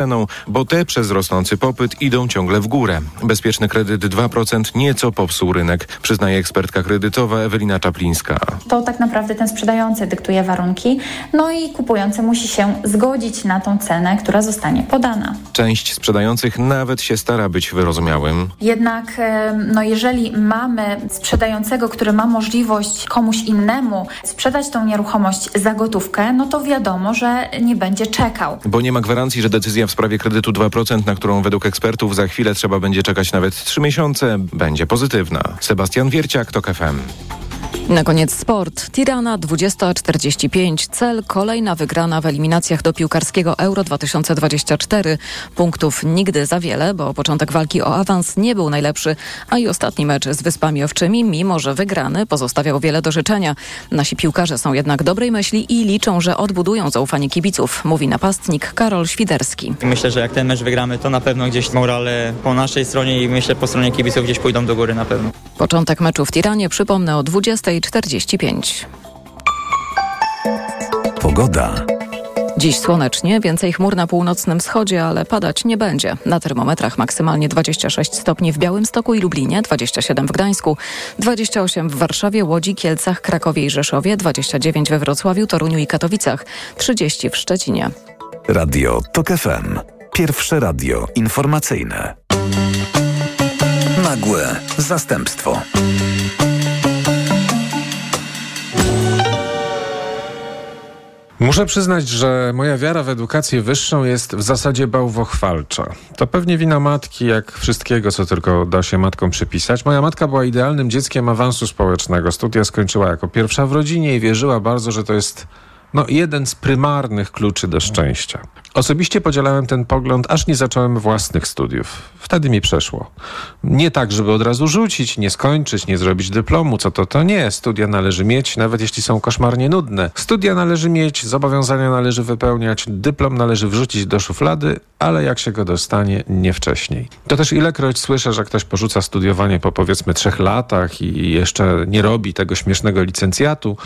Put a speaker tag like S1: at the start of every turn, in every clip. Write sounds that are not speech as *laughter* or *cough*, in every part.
S1: ceną, bo te przez rosnący popyt idą ciągle w górę. Bezpieczny kredyt 2% nieco popsuł rynek, przyznaje ekspertka kredytowa Ewelina Czaplińska.
S2: To tak naprawdę ten sprzedający dyktuje warunki, no i kupujący musi się zgodzić na tą cenę, która zostanie podana.
S1: Część sprzedających nawet się stara być wyrozumiałym.
S2: Jednak no jeżeli mamy sprzedającego, który ma możliwość komuś innemu sprzedać tą nieruchomość za gotówkę, no to wiadomo, że nie będzie czekał.
S1: Bo nie ma gwarancji, że decyzja w sprawie kredytu 2%, na którą według ekspertów za chwilę trzeba będzie czekać nawet 3 miesiące, będzie pozytywna. Sebastian Wierciak, TOK FM.
S3: Na koniec sport. Tirana 2045. Cel kolejna wygrana w eliminacjach do piłkarskiego Euro 2024. Punktów nigdy za wiele, bo początek walki o awans nie był najlepszy, a i ostatni mecz z Wyspami Owczymi, mimo że wygrany, pozostawiał wiele do życzenia. Nasi piłkarze są jednak dobrej myśli i liczą, że odbudują zaufanie kibiców, mówi napastnik Karol Świderski.
S4: Myślę, że jak ten mecz wygramy, to na pewno gdzieś morale po naszej stronie i myślę po stronie kibiców gdzieś pójdą do góry na pewno.
S3: Początek meczu w Tiranie przypomnę o 20.45.
S5: Pogoda.
S3: Dziś słonecznie, więcej chmur na północnym wschodzie, ale padać nie będzie. Na termometrach maksymalnie 26 stopni w Białymstoku i Lublinie, 27 w Gdańsku, 28 w Warszawie, Łodzi, Kielcach, Krakowie i Rzeszowie, 29 we Wrocławiu, Toruniu i Katowicach, 30 w Szczecinie.
S5: Radio TOK FM. Pierwsze radio informacyjne. Nagłe zastępstwo.
S6: Muszę przyznać, że moja wiara w edukację wyższą jest w zasadzie bałwochwalcza. To pewnie wina matki, jak wszystkiego, co tylko da się matkom przypisać. Moja matka była idealnym dzieckiem awansu społecznego. Studia skończyła jako pierwsza w rodzinie i wierzyła bardzo, że to jest no, jeden z prymarnych kluczy do szczęścia. Osobiście podzielałem ten pogląd, aż nie zacząłem własnych studiów. Wtedy mi przeszło. Nie tak, żeby od razu rzucić, nie skończyć, nie zrobić dyplomu, co to to nie. Studia należy mieć, nawet jeśli są koszmarnie nudne. Studia należy mieć, zobowiązania należy wypełniać, dyplom należy wrzucić do szuflady, ale jak się go dostanie, nie wcześniej. To też ilekroć słyszę, że ktoś porzuca studiowanie po powiedzmy trzech latach i jeszcze nie robi tego śmiesznego licencjatu,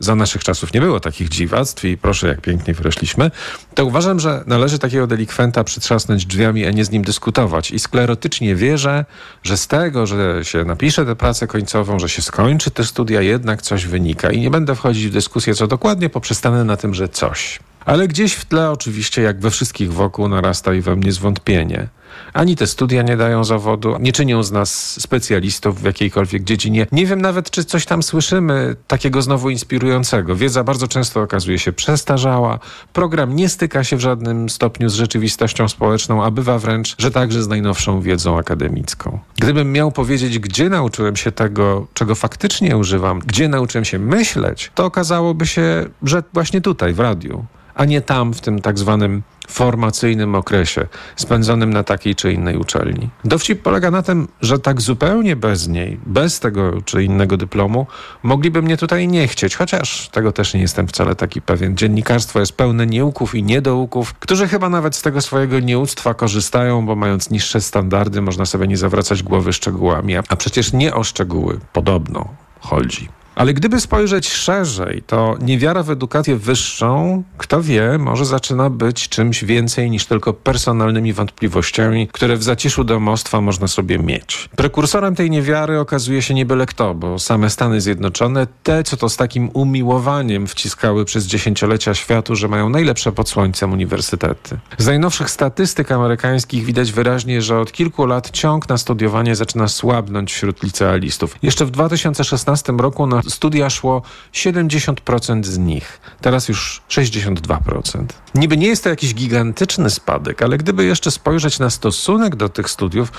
S6: za naszych czasów nie było takich dziwactw i proszę, jak pięknie wyreszliśmy, to uważam, że należy takiego delikwenta przytrzasnąć drzwiami, a nie z nim dyskutować. I sklerotycznie wierzę, że z tego, że się napisze tę pracę końcową, że się skończy te studia, jednak coś wynika. I nie będę wchodzić w dyskusję, co dokładnie, poprzestanę na tym, że coś. Ale gdzieś w tle oczywiście, jak we wszystkich wokół, narasta i we mnie zwątpienie. Ani te studia nie dają zawodu, nie czynią z nas specjalistów w jakiejkolwiek dziedzinie. Nie wiem nawet, czy coś tam słyszymy takiego znowu inspirującego. Wiedza bardzo często okazuje się przestarzała. Program nie styka się w żadnym stopniu z rzeczywistością społeczną, a bywa wręcz, że także z najnowszą wiedzą akademicką. Gdybym miał powiedzieć, gdzie nauczyłem się tego, czego faktycznie używam, gdzie nauczyłem się myśleć, to okazałoby się, że właśnie tutaj, w radiu a nie tam w tym tak zwanym formacyjnym okresie spędzonym na takiej czy innej uczelni. Dowcip polega na tym, że tak zupełnie bez niej, bez tego czy innego dyplomu, mogliby mnie tutaj nie chcieć, chociaż tego też nie jestem wcale taki pewien. Dziennikarstwo jest pełne nieuków i niedouków, którzy chyba nawet z tego swojego nieuctwa korzystają, bo mając niższe standardy można sobie nie zawracać głowy szczegółami, a przecież nie o szczegóły podobno chodzi. Ale gdyby spojrzeć szerzej, to niewiara w edukację wyższą, kto wie, może zaczyna być czymś więcej niż tylko personalnymi wątpliwościami, które w zaciszu domostwa można sobie mieć. Prekursorem tej niewiary okazuje się nie byle kto, bo same Stany Zjednoczone, te co to z takim umiłowaniem wciskały przez dziesięciolecia światu, że mają najlepsze pod słońcem uniwersytety. Z najnowszych statystyk amerykańskich widać wyraźnie, że od kilku lat ciąg na studiowanie zaczyna słabnąć wśród licealistów. Jeszcze w 2016 roku na studia szło 70% z nich, teraz już 62%. Niby nie jest to jakiś gigantyczny spadek, ale gdyby jeszcze spojrzeć na stosunek do tych studiów,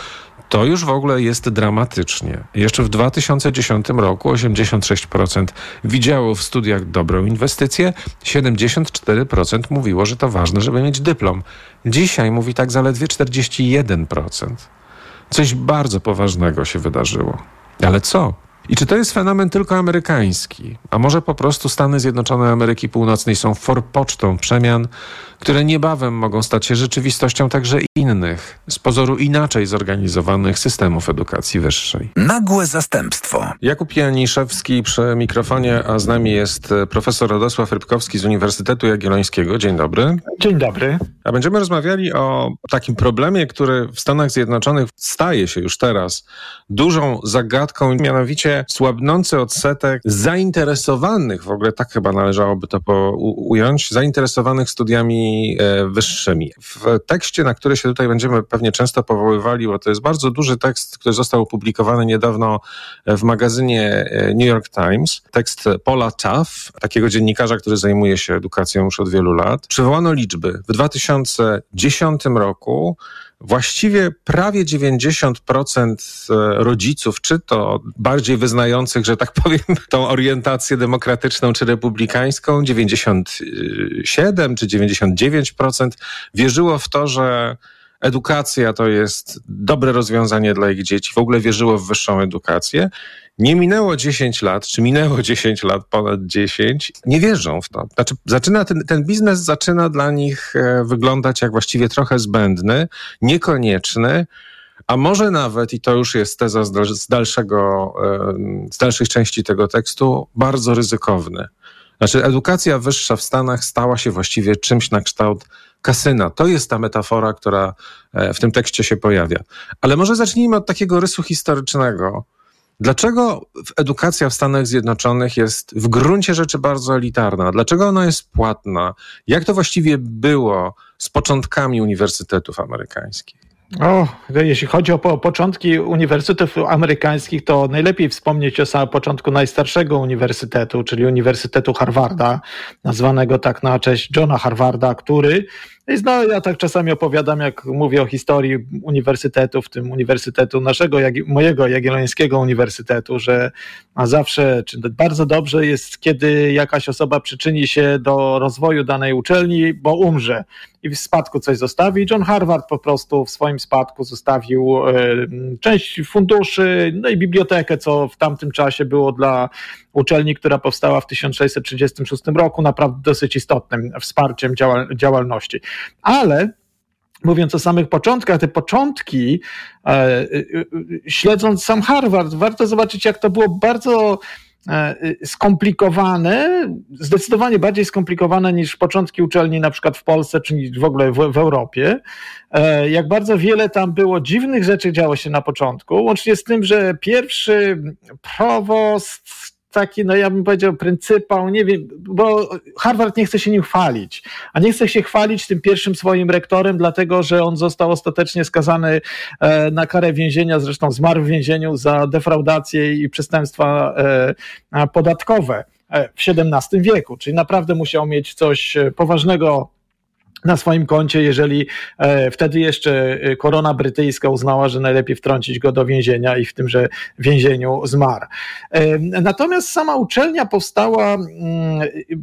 S6: to już w ogóle jest dramatycznie. Jeszcze w 2010 roku 86% widziało w studiach dobrą inwestycję, 74% mówiło, że to ważne, żeby mieć dyplom. Dzisiaj mówi tak zaledwie 41%. Coś bardzo poważnego się wydarzyło. Ale co? I czy to jest fenomen tylko amerykański? A może po prostu Stany Zjednoczone Ameryki Północnej są forpocztą przemian, które niebawem mogą stać się rzeczywistością także innych, z pozoru inaczej zorganizowanych systemów edukacji wyższej?
S5: Nagłe zastępstwo.
S6: Jakub Janiszewski przy mikrofonie, a z nami jest e, profesor Radosław Rybkowski z Uniwersytetu Jagiellońskiego. Dzień dobry.
S7: Dzień dobry.
S6: A będziemy rozmawiali o takim problemie, który w Stanach Zjednoczonych staje się już teraz dużą zagadką, mianowicie słabnący odsetek zainteresowanych, w ogóle tak chyba należałoby to ująć, zainteresowanych studiami e, wyższymi. W tekście, na który się tutaj będziemy pewnie często powoływali, bo to jest bardzo duży tekst, który został opublikowany niedawno w magazynie e, New York Times, tekst Paula Tuff, takiego dziennikarza, który zajmuje się edukacją już od wielu lat. Przywołano liczby. W 2010 roku właściwie prawie 90% e, rodziców, czy to bardziej wyznających, że tak *laughs* powiem, tą orientację demokratyczną czy republikańską, 97 czy 99% wierzyło w to, że edukacja to jest dobre rozwiązanie dla ich dzieci, w ogóle wierzyło w wyższą edukację. Nie minęło 10 lat, czy minęło *laughs* 10 lat, ponad 10, nie wierzą w to. Znaczy, zaczyna ten, ten biznes zaczyna dla nich e, wyglądać jak właściwie trochę zbędny, niekonieczny, a może nawet, i to już jest teza z, dalszego, z dalszych części tego tekstu, bardzo ryzykowny. Znaczy, edukacja wyższa w Stanach stała się właściwie czymś na kształt kasyna. To jest ta metafora, która e, w tym tekście się pojawia. Ale może zacznijmy od takiego rysu historycznego. Dlaczego edukacja w Stanach Zjednoczonych jest w gruncie rzeczy bardzo elitarna? Dlaczego ona jest płatna? Jak to właściwie było z początkami uniwersytetów amerykańskich?
S7: O, jeśli chodzi o po, początki uniwersytetów amerykańskich, to najlepiej wspomnieć o samym początku najstarszego uniwersytetu, czyli Uniwersytetu Harvarda, nazwanego tak na cześć Johna Harvarda, który no, ja tak czasami opowiadam, jak mówię o historii uniwersytetu, w tym uniwersytetu naszego, mojego Jagiellońskiego Uniwersytetu, że zawsze, czy bardzo dobrze jest, kiedy jakaś osoba przyczyni się do rozwoju danej uczelni, bo umrze i w spadku coś zostawi. John Harvard po prostu w swoim spadku zostawił e, część funduszy, no i bibliotekę, co w tamtym czasie było dla uczelni, która powstała w 1636 roku, naprawdę dosyć istotnym wsparciem działal działalności. Ale mówiąc o samych początkach, te początki, e, e, śledząc sam Harvard, warto zobaczyć, jak to było bardzo e, skomplikowane, zdecydowanie bardziej skomplikowane niż początki uczelni na przykład w Polsce czy w ogóle w, w Europie. Jak bardzo wiele tam było dziwnych rzeczy działo się na początku, łącznie z tym, że pierwszy prowost taki, no ja bym powiedział, pryncypał, nie wiem, bo Harvard nie chce się nim chwalić, a nie chce się chwalić tym pierwszym swoim rektorem, dlatego że on został ostatecznie skazany e, na karę więzienia, zresztą zmarł w więzieniu za defraudację i przestępstwa e, podatkowe e, w XVII wieku, czyli naprawdę musiał mieć coś poważnego na swoim koncie, jeżeli e, wtedy jeszcze e, korona brytyjska uznała, że najlepiej wtrącić go do więzienia i w tymże więzieniu zmarł. E, natomiast sama uczelnia powstała, mm,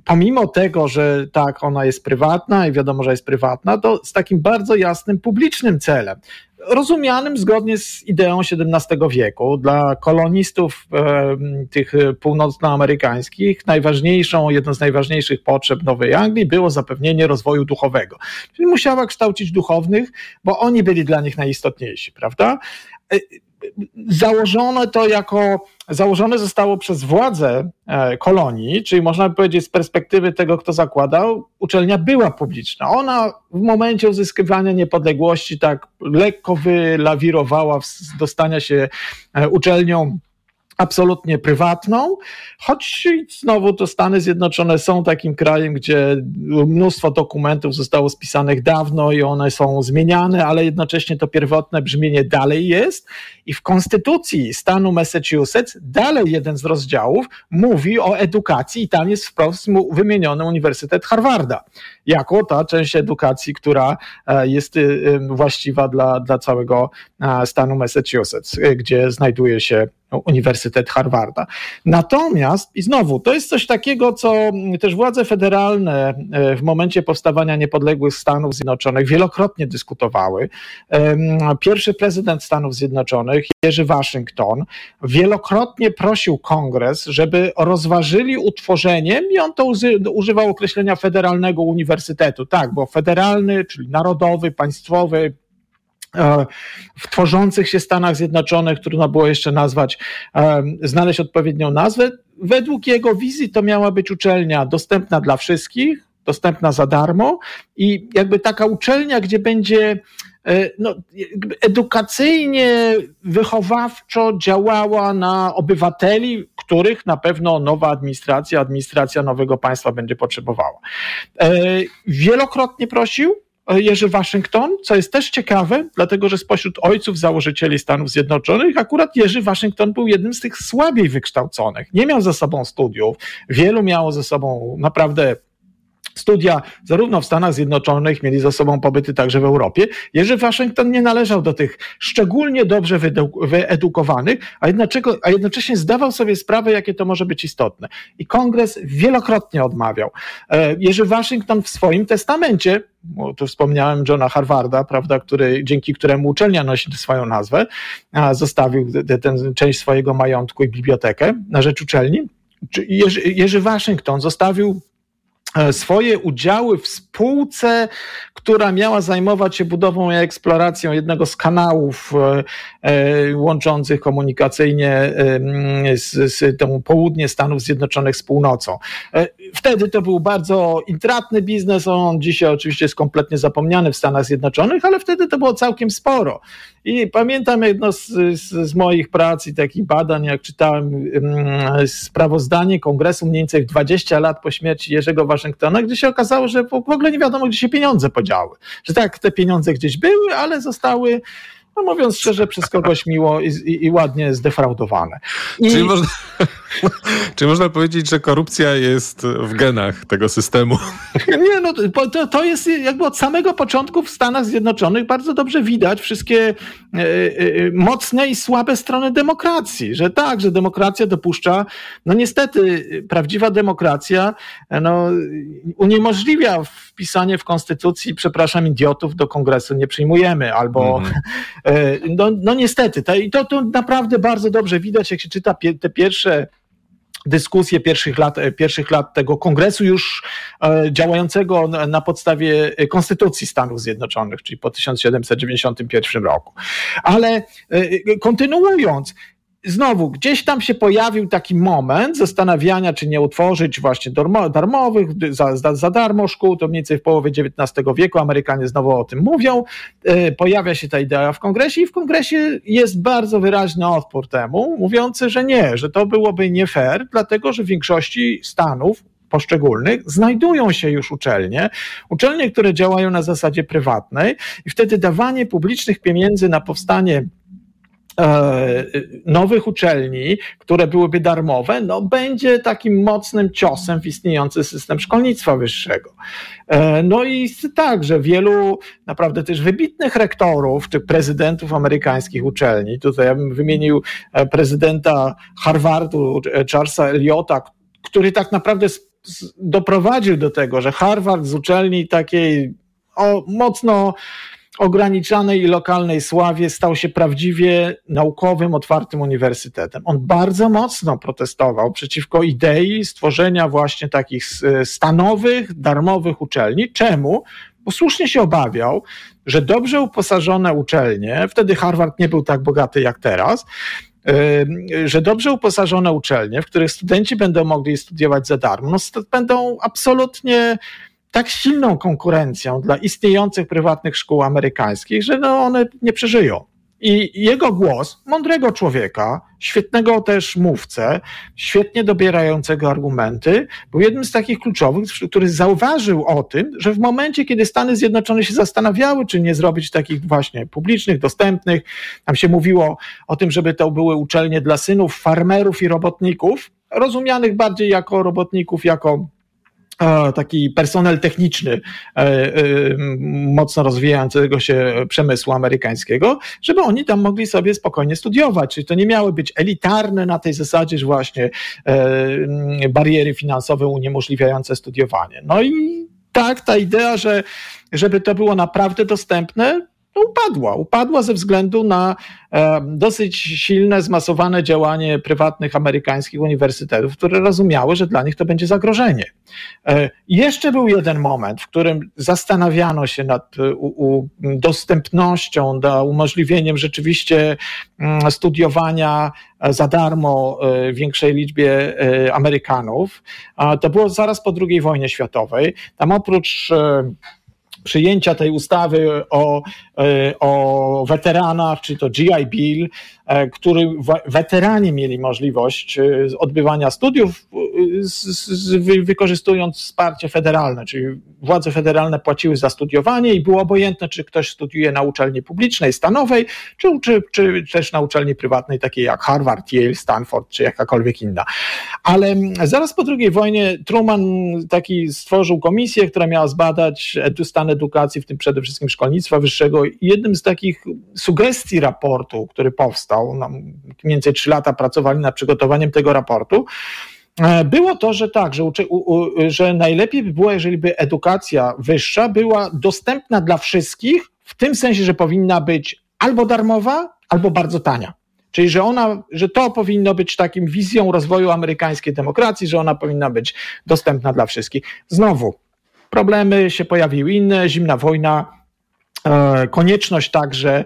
S7: pomimo tego, że tak, ona jest prywatna i wiadomo, że jest prywatna, to z takim bardzo jasnym publicznym celem rozumianym zgodnie z ideą XVII wieku. Dla kolonistów e, tych północnoamerykańskich najważniejszą, jedną z najważniejszych potrzeb Nowej Anglii było zapewnienie rozwoju duchowego. Czyli musiała kształcić duchownych, bo oni byli dla nich najistotniejsi, prawda? Założone to jako, założone zostało przez władze e, kolonii, czyli można by powiedzieć z perspektywy tego, kto zakładał, uczelnia była publiczna. Ona w momencie uzyskiwania niepodległości tak lekko wylawirowała do stania się e, uczelnią absolutnie prywatną, choć znowu to Stany Zjednoczone są takim krajem, gdzie mnóstwo dokumentów zostało spisanych dawno i one są zmieniane, ale jednocześnie to pierwotne brzmienie dalej jest i w konstytucji stanu Massachusetts dalej jeden z rozdziałów mówi o edukacji i tam jest wprost wymieniony Uniwersytet Harvarda jako ta część edukacji, która e, jest y, właściwa dla, dla całego stanu Massachusetts, gdzie znajduje się Uniwersytet Harvarda. Natomiast, i znowu, to jest coś takiego, co też władze federalne w momencie powstawania niepodległych Stanów Zjednoczonych wielokrotnie dyskutowały. Pierwszy prezydent Stanów Zjednoczonych, Jerzy Waszyngton, wielokrotnie prosił kongres, żeby rozważyli utworzenie, i on to używał określenia federalnego uniwersytetu. Tak, bo federalny, czyli narodowy, państwowy, e, w tworzących się Stanach Zjednoczonych, trudno było jeszcze nazwać, e, znaleźć odpowiednią nazwę. Według jego wizji to miała być uczelnia dostępna dla wszystkich, dostępna za darmo i jakby taka uczelnia, gdzie będzie e, no, edukacyjnie, wychowawczo działała na obywateli, których na pewno nowa administracja, administracja nowego państwa będzie potrzebowała. E, wielokrotnie prosił, Jerzy Waszyngton, co jest też ciekawe, dlatego że spośród ojców założycieli Stanów Zjednoczonych akurat Jerzy Waszyngton był jednym z tych słabiej wykształconych. Nie miał ze sobą studiów, wielu miało ze sobą naprawdę studia zarówno w Stanach Zjednoczonych, mieli za sobą pobyty także w Europie. Jerzy Waszyngton nie należał do tych szczególnie dobrze wyedukowanych, a, a jednocześnie zdawał sobie sprawę, jakie to może być istotne. I kongres wielokrotnie odmawiał. E, Jerzy Waszyngton w swoim testamencie, bo tu wspomniałem Johna Harvarda, prawda, który, dzięki któremu uczelnia nosi swoją nazwę, zostawił tę część swojego majątku i bibliotekę na rzecz uczelni. Jerzy, Jerzy Waszyngton zostawił swoje udziały w spółce, która miała zajmować się budową i eksploracją jednego z kanałów e, e, łączących komunikacyjnie z, z tą południe Stanów Zjednoczonych z północą. Wtedy to był bardzo intratny biznes, on dzisiaj oczywiście jest kompletnie zapomniany w Stanach Zjednoczonych, ale wtedy to było całkiem sporo. I pamiętam jedno z, z, z moich prac i takich badań, jak czytałem um, sprawozdanie kongresu mniej więcej 20 lat po śmierci Jerzego Waszyngtona, gdzie się okazało, że w ogóle nie wiadomo, gdzie się pieniądze podziały. Że tak, te pieniądze gdzieś były, ale zostały no mówiąc szczerze, przez kogoś miło i, i, i ładnie zdefraudowane. I...
S6: Czyli, można, czyli można powiedzieć, że korupcja jest w genach tego systemu? *laughs*
S7: Nie, no to, to jest jakby od samego początku w Stanach Zjednoczonych bardzo dobrze widać wszystkie e, e, mocne i słabe strony demokracji, że tak, że demokracja dopuszcza, no niestety prawdziwa demokracja no, uniemożliwia wpisanie w konstytucji, przepraszam, idiotów do kongresu nie przyjmujemy, albo mm -hmm. no, no niestety, to, to, to naprawdę bardzo dobrze widać, jak się czyta te pierwsze dyskusje pierwszych lat, e, pierwszych lat tego kongresu już e, działającego na podstawie Konstytucji Stanów Zjednoczonych, czyli po 1791 roku. Ale kontynuując, znowu, gdzieś tam się pojawił taki moment zastanawiania, czy nie utworzyć właśnie darmowych, za, za, za darmo szkół, to mniej więcej w połowie XIX wieku, Amerykanie znowu o tym mówią, e, pojawia się ta idea w kongresie i w kongresie jest bardzo wyraźny odpór temu, mówiący, że nie, że to byłoby nie fair, dlatego, że w większości stanów, poszczególnych znajdują się już uczelnie, uczelnie, które działają na zasadzie prywatnej i wtedy dawanie publicznych pieniędzy na powstanie nowych uczelni, które byłyby darmowe, no będzie takim mocnym ciosem w istniejący system szkolnictwa wyższego. E, no i tak, że wielu naprawdę też wybitnych rektorów czy prezydentów amerykańskich uczelni, tutaj ja bym wymienił e, prezydenta Harvardu, Charlesa Eliota, który tak naprawdę doprowadził do tego, że Harvard z uczelni takiej o, mocno ograniczonej i lokalnej sławie stał się prawdziwie naukowym, otwartym uniwersytetem. On bardzo mocno protestował przeciwko idei stworzenia właśnie takich stanowych, darmowych uczelni. Czemu? Bo słusznie się obawiał, że dobrze uposażone uczelnie, wtedy Harvard nie był tak bogaty jak teraz, że dobrze uposażone uczelnie, w których studenci będą mogli studiować za darmo, no, będą absolutnie tak silną konkurencją dla istniejących prywatnych szkół amerykańskich, że no one nie przeżyją. I jego głos, mądrego człowieka, świetnego też mówcę, świetnie dobierającego argumenty, był jednym z takich kluczowych, który zauważył o tym, że w momencie, kiedy Stany Zjednoczone się zastanawiały, czy nie zrobić takich właśnie publicznych, dostępnych, tam się mówiło o tym, żeby to były uczelnie dla synów farmerów i robotników, rozumianych bardziej jako robotników, jako taki personel techniczny mocno rozwijającego się przemysłu amerykańskiego, żeby oni tam mogli sobie spokojnie studiować. Czyli to nie miały być elitarne na tej zasadzie, że właśnie bariery finansowe uniemożliwiające studiowanie. No i tak, ta idea, że żeby to było naprawdę dostępne, no upadła. Upadła ze względu na e, dosyć silne, zmasowane działanie prywatnych amerykańskich uniwersytetów, które rozumiały, że dla nich to będzie zagrożenie. E, jeszcze był jeden moment, w którym zastanawiano się nad u, dostępnością, da, umożliwieniem rzeczywiście mm, studiowania za darmo e, większej liczbie e, Amerykanów. To było zaraz po II wojnie światowej. Tam oprócz e, przyjęcia tej ustawy o, e, o weteranach, czy to GI Bill, który weterani mieli możliwość e, odbywania studiów wykorzystując wsparcie federalne, czyli władze federalne płaciły za studiowanie i było obojętne, czy ktoś studiuje na uczelni publicznej, stanowej, czy, czy, czy też na uczelni prywatnej, takiej jak Harvard, Yale, Stanford, czy jakakolwiek inna. Ale zaraz po II wojnie Truman taki stworzył komisję, która miała zbadać stan edukacji, w tym przede wszystkim szkolnictwa wyższego. Jednym z takich sugestii raportu, który powstał, no, mniej więcej trzy lata pracowali nad przygotowaniem tego raportu, e, było to, że tak, że, uczy, u, że najlepiej by było, jeżeli by edukacja wyższa była dostępna dla wszystkich, w tym sensie, że powinna być albo darmowa, albo bardzo tania. Czyli, że ona, że to powinno być takim wizją rozwoju amerykańskiej demokracji, że ona powinna być dostępna dla wszystkich. Znowu, problemy się pojawiły inne, zimna wojna, e, konieczność także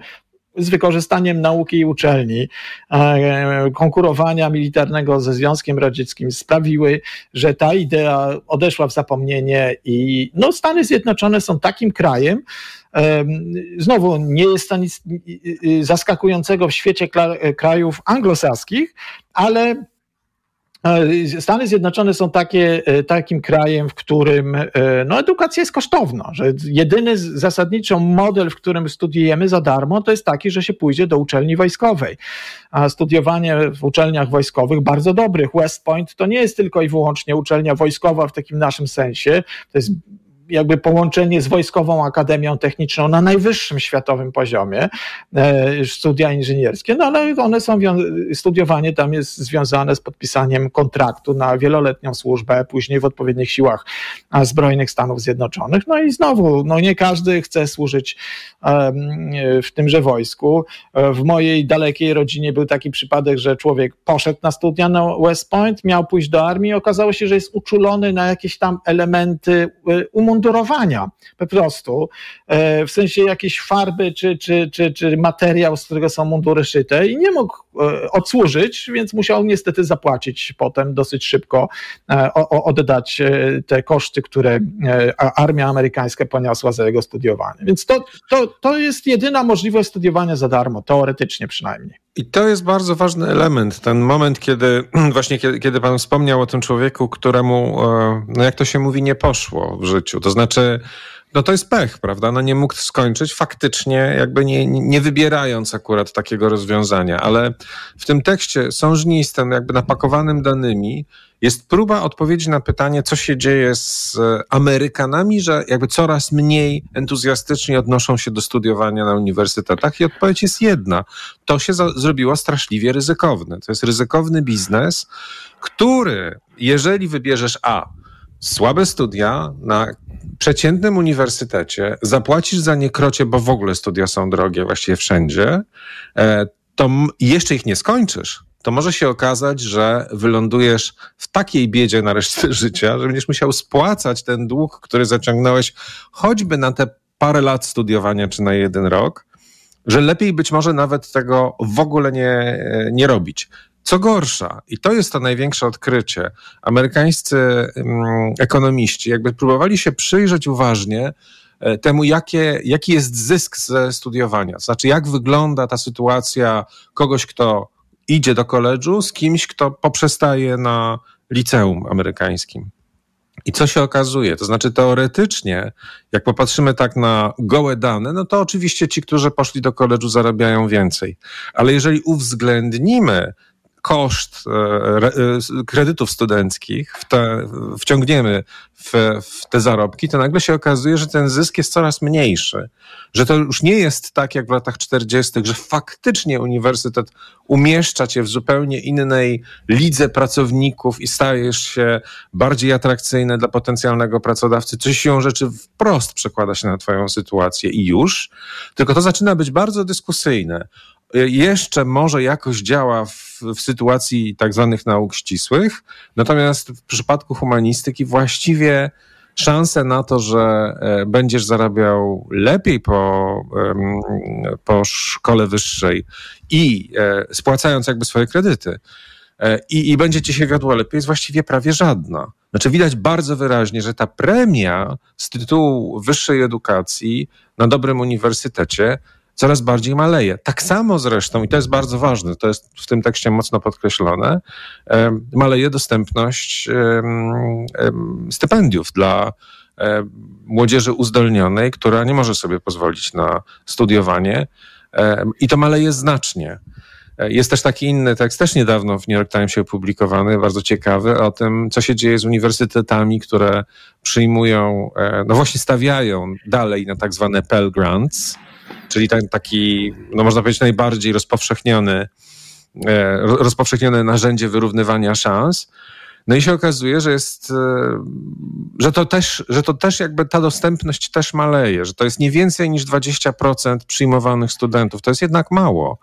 S7: z wykorzystaniem nauki i uczelni, e, konkurowania militarnego ze Związkiem Radzieckim sprawiły, że ta idea odeszła w zapomnienie i no, Stany Zjednoczone są takim krajem, e, Znowu, nie jest to nic zaskakującego w świecie krajów anglosaskich, ale E, Stany Zjednoczone są takie, e, takim krajem, w którym e, no, edukacja jest kosztowna, że jedyny zasadniczy model, w którym studiujemy za darmo, to jest taki, że się pójdzie do uczelni wojskowej. A studiowanie w uczelniach wojskowych bardzo dobrych. West Point to nie jest tylko i wyłącznie uczelnia wojskowa w takim naszym sensie, to jest jakby połączenie z Wojskową Akademią Techniczną na najwyższym światowym poziomie, e, studia inżynierskie, no ale one są, studiowanie tam jest związane z podpisaniem kontraktu na wieloletnią służbę, później w odpowiednich siłach zbrojnych Stanów Zjednoczonych. No i znowu, no nie każdy chce służyć w tymże wojsku. W mojej dalekiej rodzinie był taki przypadek, że człowiek poszedł na studia na West Point, miał pójść do armii, okazało się, że jest uczulony na jakieś tam elementy e, umundurowania, mundurowania po prostu, e, w sensie jakiejś farby czy, czy, czy, czy materiał, z którego są mundury szyte i nie mógł e, odsłużyć, więc musiał niestety zapłacić potem dosyć szybko, e, oddać te koszty, które armia amerykańska poniosła za jego studiowanie. Więc to, to, to jest jedyna możliwość studiowania za darmo, teoretycznie przynajmniej.
S6: I to jest bardzo ważny element, ten moment, kiedy *clears throat* właśnie kiedy, kiedy pan wspomniał o tym człowieku, któremu, no jak to się mówi, nie poszło w życiu. To znaczy, no to jest pech, prawda? No nie mógł skończyć faktycznie, jakby nie, nie wybierając akurat takiego rozwiązania, ale w tym tekście sążnistym, jakby napakowanym danymi, jest próba odpowiedzi na pytanie, co się dzieje z Amerykanami, że jakby coraz mniej entuzjastycznie odnoszą się do studiowania na uniwersytetach i odpowiedź jest jedna. To się za- zrobiło straszliwie ryzykowne. To jest ryzykowny biznes, który, jeżeli wybierzesz A, słabe studia na przeciętnym uniwersytecie, zapłacisz za nie krocie, bo w ogóle studia są drogie właściwie wszędzie, e, to jeszcze ich nie skończysz, to może się okazać, że wylądujesz w takiej biedzie na resztę *laughs* życia, że będziesz musiał spłacać ten dług, który zaciągnąłeś choćby na te parę lat studiowania czy na jeden rok, że lepiej być może nawet tego w ogóle nie, nie robić. Co gorsza, i to jest to największe odkrycie, amerykańscy mm, ekonomiści jakby próbowali się przyjrzeć uważnie e, temu, jakie, jaki jest zysk ze studiowania. Znaczy, jak wygląda ta sytuacja kogoś, kto idzie do koledżu z kimś, kto poprzestaje na liceum amerykańskim. I co się okazuje? To znaczy, teoretycznie, jak popatrzymy tak na gołe dane, no to oczywiście ci, którzy poszli do koledżu, zarabiają więcej. Ale jeżeli uwzględnimy koszt kredytów studenckich w te, wciągniemy w, w te zarobki, to nagle się okazuje, że ten zysk jest coraz mniejszy. Że to już nie jest tak jak w latach 40., że faktycznie uniwersytet umieszcza cię w zupełnie innej lidze pracowników i stajesz się bardziej atrakcyjny dla potencjalnego pracodawcy, coś siłą rzeczy wprost przekłada się na twoją sytuację i już. Tylko to zaczyna być bardzo dyskusyjne jeszcze może jakoś działa w, w, sytuacji tak zwanych nauk ścisłych, natomiast w przypadku humanistyki właściwie szanse na to, że e, będziesz zarabiał lepiej po, po szkole wyższej i e, spłacając jakby swoje kredyty, e, i, i będzie ci się wiodło lepiej, jest właściwie prawie żadna. Znaczy widać bardzo wyraźnie, że ta premia z tytułu wyższej edukacji na dobrym uniwersytecie coraz bardziej maleje. Tak samo zresztą, i to jest bardzo ważne, to jest w tym tekście mocno podkreślone, maleje dostępność stypendiów dla młodzieży uzdolnionej, która nie może sobie pozwolić na studiowanie i to maleje znacznie. E, jest też taki inny tekst, też niedawno w New York Timesie opublikowany, bardzo ciekawy, o tym, co się dzieje z uniwersytetami, które przyjmują, e, no właśnie stawiają dalej na tak zwane Pell Grants, czyli ten taki, no można powiedzieć, najbardziej rozpowszechniony, e, rozpowszechnione narzędzie wyrównywania szans. No i się okazuje, że jest, e, że to też, że to też jakby ta dostępność też maleje, że to jest nie więcej niż 20% przyjmowanych studentów. To jest jednak mało.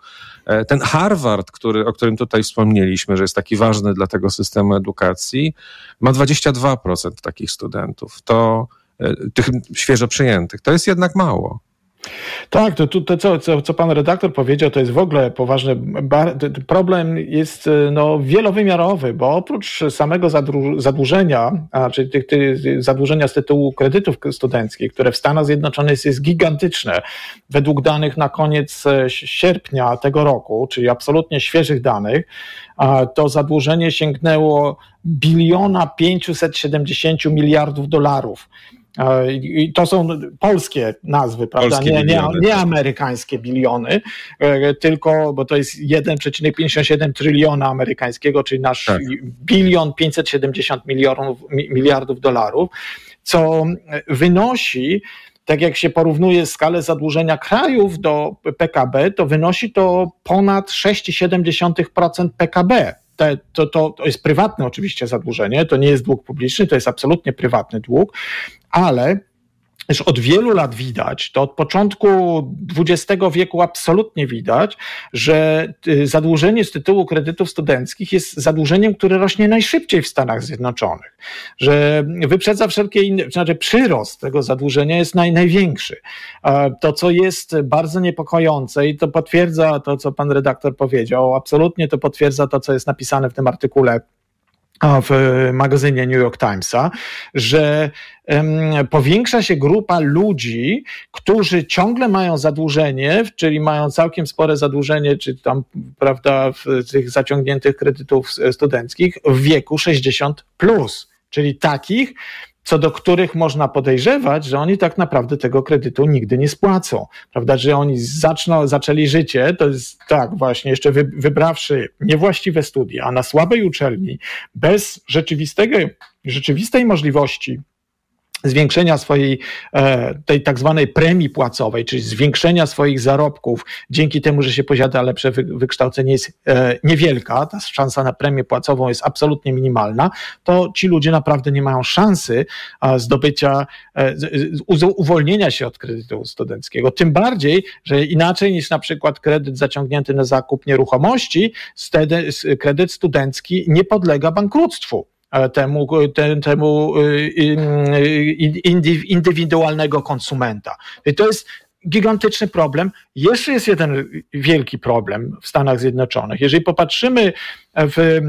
S6: E, ten Harvard, który, o którym tutaj wspomnieliśmy, że jest taki ważny dla tego systemu edukacji, ma 22% takich studentów. To tych świeżo przyjętych. To jest jednak mało.
S7: Tak, to, to, to co, co, co pan redaktor powiedział, to jest w ogóle poważny problem jest e, no, wielowymiarowy, bo oprócz samego zadłużenia, czyli tych, tych zadłużenia z tytułu kredytów studenckich, które w Stanach Zjednoczonych jest, jest gigantyczne, według danych na koniec e, sierpnia tego roku, czyli absolutnie świeżych danych, to zadłużenie sięgnęło biliona 570 miliardów dolarów. I to są polskie nazwy, prawda? Polskie nie, nie, nie, amerykańskie biliony, e, tylko, bo to jest 1,57 tryliona amerykańskiego, czyli nasz tak. bilion 570 milionów, miliardów dolarów, co wynosi tak jak się porównuje skalę zadłużenia krajów do PKB, to wynosi to ponad 6,7% PKB te, to, to, to jest prywatne oczywiście zadłużenie, to nie jest dług publiczny, to jest absolutnie prywatny dług, ale już od wielu lat widać, to od początku XX wieku absolutnie widać, że y, zadłużenie z tytułu kredytów studenckich jest zadłużeniem, które rośnie najszybciej w Stanach Zjednoczonych, że wyprzedza wszelkie inne, znaczy przyrost tego zadłużenia jest naj, największy. To, co jest bardzo niepokojące i to potwierdza to, co pan redaktor powiedział, absolutnie to potwierdza to, co jest napisane w tym artykule w magazynie New York Timesa, że powiększa się grupa ludzi, którzy ciągle mają zadłużenie, czyli mają całkiem spore zadłużenie, czy tam, prawda, w tych zaciągniętych kredytów studenckich w wieku 60 plus, czyli takich, co do których można podejrzewać, że oni tak naprawdę tego kredytu nigdy nie spłacą. Prawda, że oni zaczną, zaczęli życie, to jest tak właśnie, jeszcze wybrawszy niewłaściwe studia na słabej uczelni, bez rzeczywistego, rzeczywistej możliwości zwiększenia swojej e, tej tak zwanej premii płacowej, czyli zwiększenia swoich zarobków dzięki temu, że się posiada lepsze wykształcenie jest e, niewielka, ta szansa na premię płacową jest absolutnie minimalna, to ci ludzie naprawdę nie mają szansy zdobycia, e, uwolnienia się od kredytu studenckiego. Tym bardziej, że inaczej niż na przykład kredyt zaciągnięty na zakup nieruchomości, kredyt studencki nie podlega bankructwu temu, temu y, y, indywidualnego konsumenta. I to jest gigantyczny problem. Jeszcze jest jeden wielki problem w Stanach Zjednoczonych. Jeżeli popatrzymy w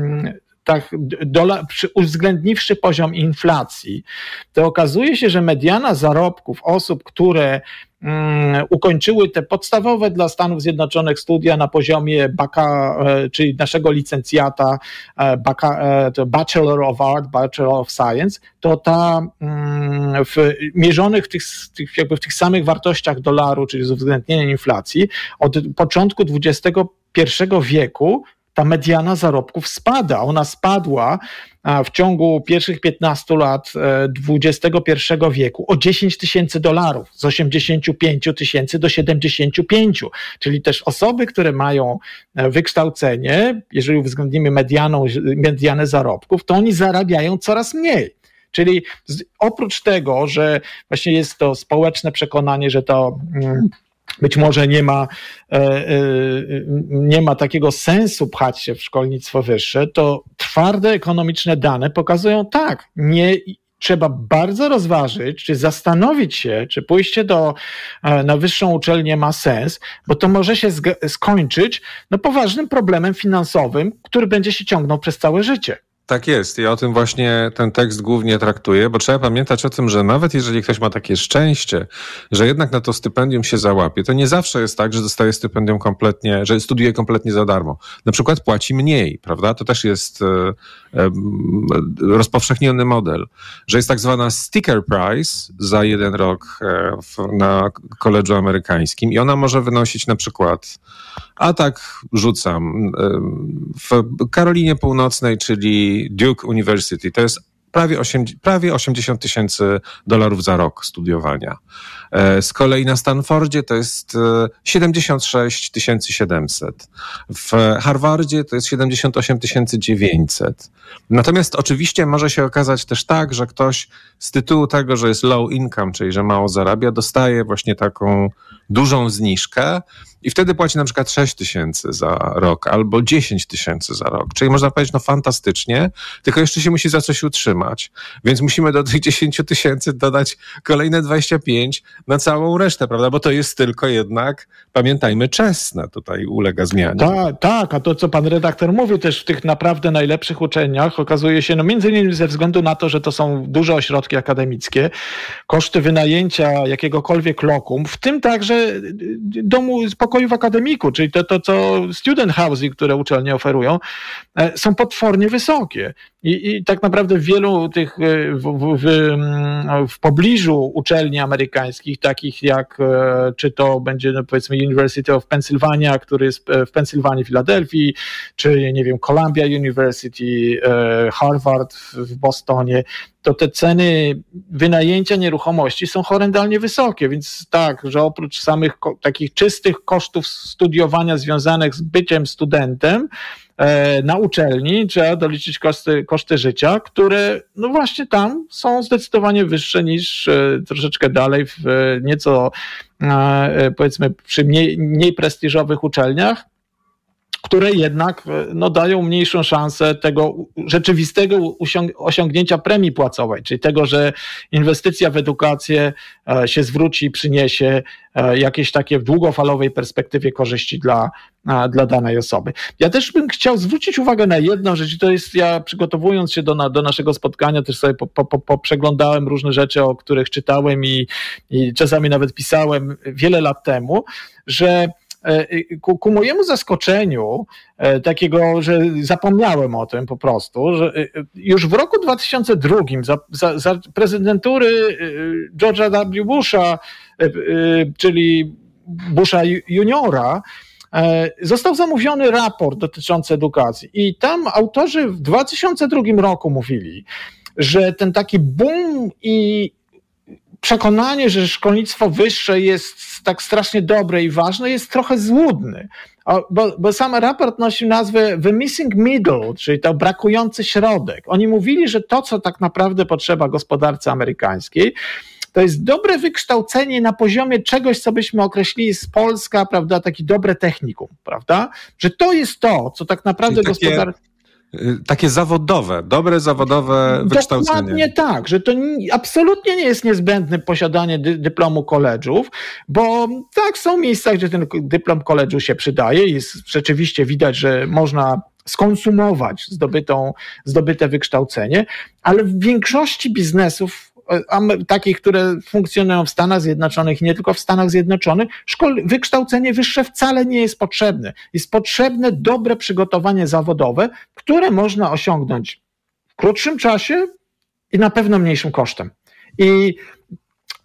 S7: tak, dola, uwzględniwszy poziom inflacji, to okazuje się, że mediana zarobków osób, które Mm, ukończyły te podstawowe dla Stanów Zjednoczonych studia na poziomie baka, e, czyli naszego licencjata e, baka, e, Bachelor of Art, Bachelor of Science, to ta mm, w, mierzonych w tych, tych, jakby w tych samych wartościach dolaru, czyli z uwzględnieniem inflacji, od początku XXI wieku ta mediana zarobków spada. Ona spadła w ciągu pierwszych 15 lat XXI e, wieku o 10 tysięcy dolarów, z 85 tysięcy do 75. Czyli też osoby, które mają e, wykształcenie, jeżeli uwzględnimy medianą, medianę zarobków, to oni zarabiają coraz mniej. Czyli oprócz tego, że właśnie jest to społeczne przekonanie, że to mm, być może nie ma, e, e, nie ma takiego sensu pchać się w szkolnictwo wyższe, to twarde ekonomiczne dane pokazują tak, nie, trzeba bardzo rozważyć, czy zastanowić się, czy pójście do, e, na wyższą uczelnię ma sens, bo to może się skończyć no, poważnym problemem finansowym, który będzie się ciągnął przez całe życie.
S6: Tak jest i o tym właśnie ten tekst głównie traktuje, bo trzeba pamiętać o tym, że nawet jeżeli ktoś ma takie szczęście, że jednak na to stypendium się załapie, to nie zawsze jest tak, że dostaje stypendium kompletnie, że studiuje kompletnie za darmo. Na przykład płaci mniej, prawda? To też jest e, e, rozpowszechniony model, że jest tak zwana sticker price za jeden rok e, na koledżu amerykańskim i ona może wynosić na przykład, a tak rzucam, w Karolinie Północnej, czyli Duke University. To jest prawie, 8, prawie 80 tysięcy dolarów za rok studiowania. E, z kolei na Stanfordzie to jest 76 700. W Harvardzie to jest 78 900. Natomiast oczywiście może się okazać też tak, że ktoś z tytułu tego, że jest low income, czyli że mało zarabia, dostaje właśnie taką dużą zniżkę i wtedy płaci na przykład 6 tysięcy za rok albo 10 tysięcy za rok. Czyli można powiedzieć, no fantastycznie, tylko jeszcze się musi za coś utrzymać. Więc musimy do tych 10 tysięcy dodać kolejne 25 na całą resztę, prawda? Bo to jest tylko jednak, pamiętajmy, czesne tutaj ulega zmianie.
S7: Tak, tak, a to co pan redaktor mówił też w tych naprawdę najlepszych uczelniach okazuje się, no między innymi ze względu na to, że to są duże ośrodki akademickie, koszty wynajęcia jakiegokolwiek lokum, w tym także domu pokoju w akademiku, czyli to, to co student housing, które uczelnie oferują, e, są potwornie wysokie. I, I, tak naprawdę wielu tych, e, w, w, w, w, pobliżu uczelni amerykańskich, takich jak, e, czy to będzie no powiedzmy University of Pennsylvania, który jest w Pensylwanii, Filadelfii, czy nie wiem, Columbia University, Harvard w Bostonie, to te ceny wynajęcia nieruchomości są horrendalnie wysokie, więc tak, że oprócz samych takich czystych kosztów studiowania związanych z byciem studentem, e, na uczelni trzeba doliczyć koszty, koszty życia, które no właśnie tam są zdecydowanie wyższe niż e, troszeczkę dalej w nieco e, powiedzmy przy mniej, mniej prestiżowych uczelniach które jednak e, no, dają mniejszą szansę tego rzeczywistego osiągnięcia premii płacowej, czyli tego, że inwestycja w edukację e, się zwróci i przyniesie e, jakieś takie w długofalowej perspektywie korzyści dla, dla danej osoby. Ja też bym chciał zwrócić uwagę na jedną rzecz, to jest, ja przygotowując się do, do naszego spotkania, też sobie po, po, po przeglądałem różne rzeczy, o których czytałem i, i czasami nawet pisałem wiele lat temu, że ku, ku mojemu zaskoczeniu, e, takiego, że zapomniałem o tym po prostu, że e, już w roku 2002 za, za, za prezydentury George'a W. Busha, czyli Busha juniora, Został zamówiony raport dotyczący edukacji i tam autorzy w 2002 roku mówili, że ten taki boom i przekonanie, że szkolnictwo wyższe jest tak strasznie dobre i ważne, jest trochę złudny. Bo, bo sam raport nosił nazwę The Missing Middle, czyli to brakujący środek. Oni mówili, że to, co tak naprawdę potrzeba gospodarce amerykańskiej, to jest dobre wykształcenie na poziomie czegoś, co byśmy określili z Polska, prawda, taki dobre technikum, prawda? Że to jest to, co tak naprawdę gospodarka
S6: takie zawodowe, dobre zawodowe wykształcenie.
S7: Dokładnie tak, że to absolutnie nie jest niezbędne posiadanie dy, dyplomu koledżów, bo tak, są miejsca, gdzie ten dyplom koledżu się przydaje i rzeczywiście widać, że można skonsumować zdobytą, zdobyte wykształcenie, ale w większości biznesów takich, które funkcjonują w Stanach Zjednoczonych nie tylko w Stanach Zjednoczonych, szkol, wykształcenie wyższe wcale nie jest potrzebne. Jest potrzebne dobre przygotowanie zawodowe, które można osiągnąć w krótszym czasie i na pewno mniejszym kosztem. I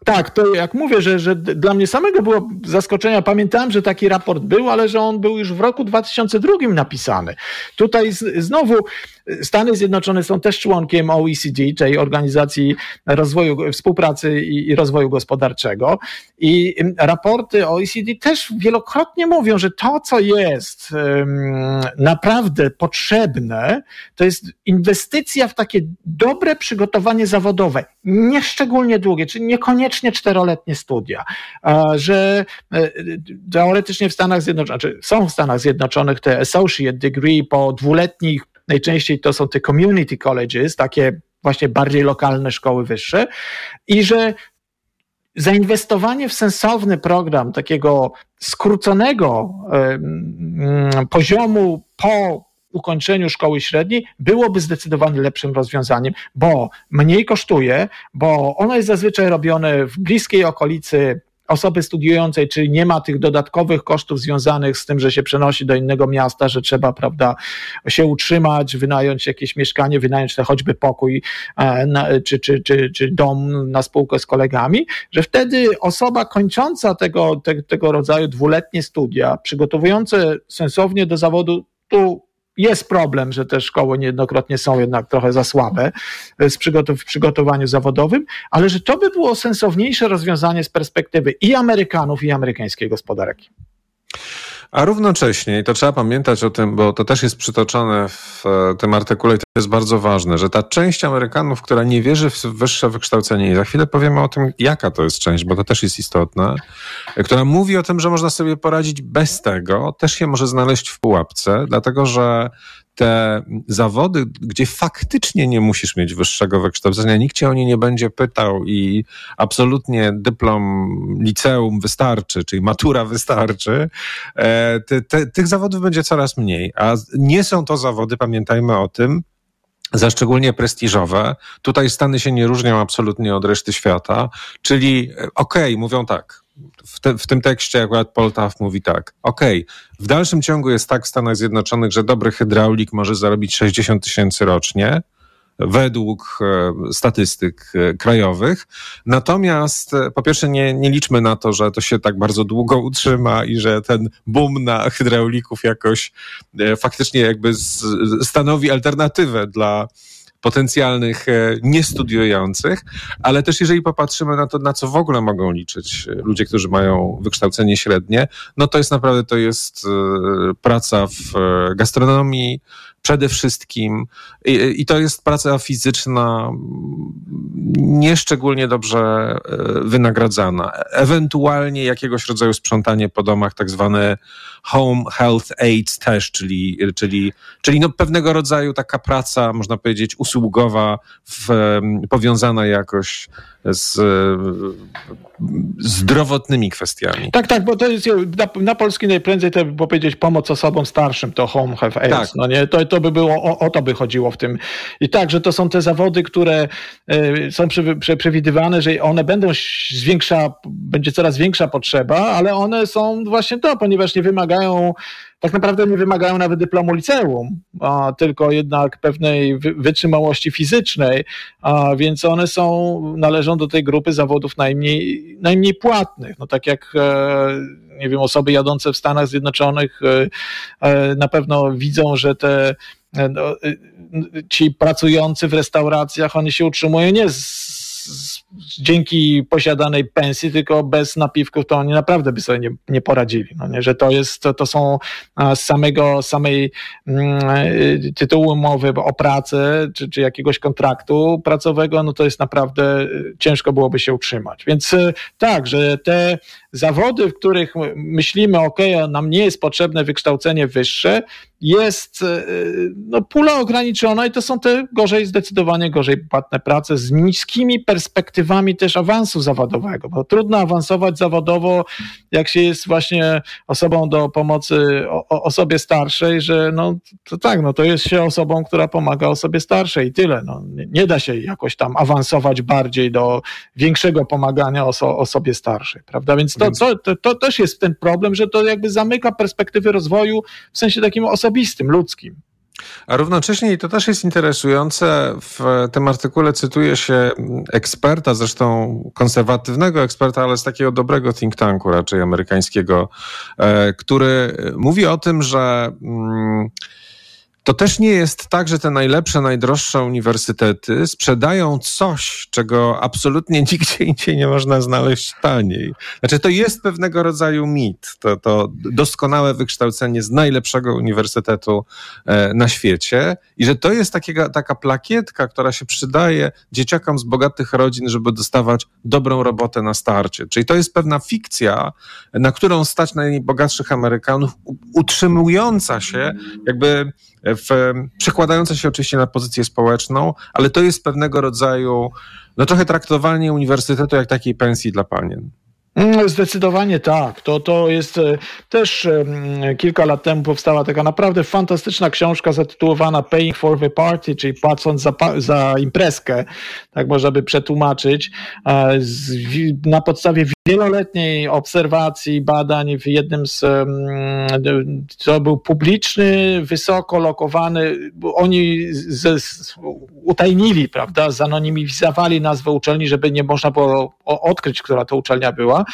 S7: Tak, to jak mówię, że, że dla mnie samego było zaskoczenia. Pamiętałem, że taki raport był, ale że on był już w roku 2002 napisany. Tutaj z, znowu Stany Zjednoczone są też członkiem OECD, czyli Organizacji Rozwoju, Współpracy i, Rozwoju Gospodarczego. I raporty OECD też wielokrotnie mówią, że to, co jest naprawdę potrzebne, to jest inwestycja w takie dobre przygotowanie zawodowe, nie szczególnie długie, czyli niekoniecznie czteroletnie studia, że e, teoretycznie w Stanach Zjednoczonych, czy są w Stanach Zjednoczonych te associate degree po dwuletnich najczęściej to są te community colleges, takie właśnie bardziej lokalne szkoły wyższe. I że zainwestowanie w sensowny program takiego skróconego poziomu po ukończeniu szkoły średniej byłoby zdecydowanie lepszym rozwiązaniem, bo mniej kosztuje, bo ono jest zazwyczaj robione w bliskiej okolicy osoby studiującej, czyli nie ma tych dodatkowych kosztów związanych z tym, że się przenosi do innego miasta, że trzeba, prawda, się utrzymać, wynająć jakieś mieszkanie, wynająć choćby pokój e, czy, czy, czy, czy dom na spółkę z kolegami, że wtedy osoba kończąca tego, te, tego rodzaju dwuletnie studia, przygotowujące sensownie do zawodu, tu jest problem, że te szkoły niejednokrotnie są jednak trochę za słabe e, w przygotowaniu zawodowym, ale że to by było sensowniejsze rozwiązanie z perspektywy i Amerykanów, i amerykańskiej gospodarki.
S6: A równocześnie, i to trzeba pamiętać o tym, bo to też jest przytoczone w e, tym artykule i to jest bardzo ważne, że ta część Amerykanów, która nie wierzy w wyższe wykształcenie, i za chwilę powiemy o tym, jaka to jest część, bo to też jest istotne, która mówi o tym, że można sobie poradzić bez tego, też się może znaleźć w pułapce, dlatego że te zawody, gdzie faktycznie nie musisz mieć wyższego wykształcenia, nikt cię o nie nie będzie pytał i absolutnie dyplom liceum wystarczy, czyli matura wystarczy, te, te, tych zawodów będzie coraz mniej. A nie są to zawody, pamiętajmy o tym, za szczególnie prestiżowe. Tutaj Stany się nie różnią absolutnie od reszty świata, czyli e, okej, okay, mówią tak, w, te, w, tym tekście akurat Paul Taft mówi tak, okej, okay, w dalszym ciągu jest tak w Stanach Zjednoczonych, że dobry hydraulik może zarobić 60 tysięcy rocznie, według e, statystyk e, krajowych. Natomiast e, po pierwsze nie, nie liczmy na to, że to się tak bardzo długo utrzyma i że ten boom na hydraulików jakoś faktycznie jakby stanowi alternatywę dla potencjalnych e, niestudiujących, ale też jeżeli popatrzymy na to, na co w ogóle mogą liczyć e, ludzie, którzy mają wykształcenie średnie, no to jest naprawdę, to jest e, praca w gastronomii, przede wszystkim. I, I, to jest praca fizyczna nieszczególnie dobrze e, wynagradzana. Ewentualnie jakiegoś rodzaju sprzątanie po domach, tak zwane home health aids też, czyli, czyli, czyli no pewnego rodzaju taka praca, można powiedzieć, usługowa, w, powiązana jakoś z zdrowotnymi kwestiami.
S7: Tak, tak, bo to jest na, na polski najprędzej to by powiedzieć pomoc osobom starszym, to home health aids, tak. no nie? To, to by było, o, o, to by chodziło w tym. I tak, że to są te zawody, które y, są przy, przy, przewidywane, że one będą zwiększa, będzie coraz większa potrzeba, ale one są właśnie to, ponieważ nie wymagają tak naprawdę nie wymagają nawet dyplomu liceum, a tylko jednak pewnej wytrzymałości fizycznej, a więc one są, należą do tej grupy zawodów najmniej, najmniej płatnych. No tak jak e, nie wiem, osoby jadące w Stanach Zjednoczonych e, e, na pewno widzą, że te no, ci pracujący w restauracjach, oni się utrzymują nie z dzięki posiadanej pensji, tylko bez napiwków to oni naprawdę by sobie nie, nie poradzili. No nie? Że to jest, to, to są z samego, samej mm, y, tytułu umowy o pracę, czy, czy jakiegoś kontraktu pracowego, no to jest naprawdę y, ciężko byłoby się utrzymać. Więc y, tak, że te zawody, w których myślimy, ok, nam nie jest potrzebne wykształcenie wyższe, jest e, no, pula ograniczona i to są te gorzej, zdecydowanie gorzej płatne prace z niskimi perspektywami też awansu zawodowego, bo trudno awansować zawodowo, jak się jest właśnie osobą do pomocy o, osobie starszej, że no to tak, no to jest się osobą, która pomaga osobie starszej i tyle. No, nie, da się jakoś tam awansować bardziej do większego pomagania oso osobie starszej, prawda? Więc to, to, to, to też jest ten problem, że to jakby zamyka perspektywy rozwoju w sensie takim osobistym, ludzkim.
S6: A równocześnie, to też jest interesujące, w tym artykule cytuje się eksperta, zresztą konserwatywnego eksperta, ale z takiego dobrego think tanku raczej amerykańskiego, e, który mówi o tym, że. Mm, to też nie jest tak, że te najlepsze, najdroższe uniwersytety sprzedają coś, czego absolutnie *laughs* nigdzie indziej nie można znaleźć taniej. Znaczy, to jest pewnego rodzaju mit. To, to doskonałe wykształcenie z najlepszego uniwersytetu e, na świecie i że to jest takiego, taka plakietka, która się przydaje dzieciakom z bogatych rodzin, żeby dostawać dobrą robotę na starcie. Czyli to jest pewna fikcja, na którą stać najbogatszych Amerykanów, utrzymująca się jakby w, przekładająca się oczywiście na pozycję społeczną, ale to jest pewnego rodzaju, no trochę traktowanie uniwersytetu jak takiej pensji dla panien.
S7: Mm, zdecydowanie tak. To, to jest e, też kilka lat temu powstała taka naprawdę fantastyczna książka zatytułowana Paying for the Party, czyli płacąc za, za imprezkę, tak można by przetłumaczyć, e, na podstawie wieloletniej obserwacji, badań w jednym z, to był publiczny, wysoko lokowany, oni z, z, utajnili, prawda, zanonimizowali nazwę uczelni, żeby nie można było odkryć, która to uczelnia była,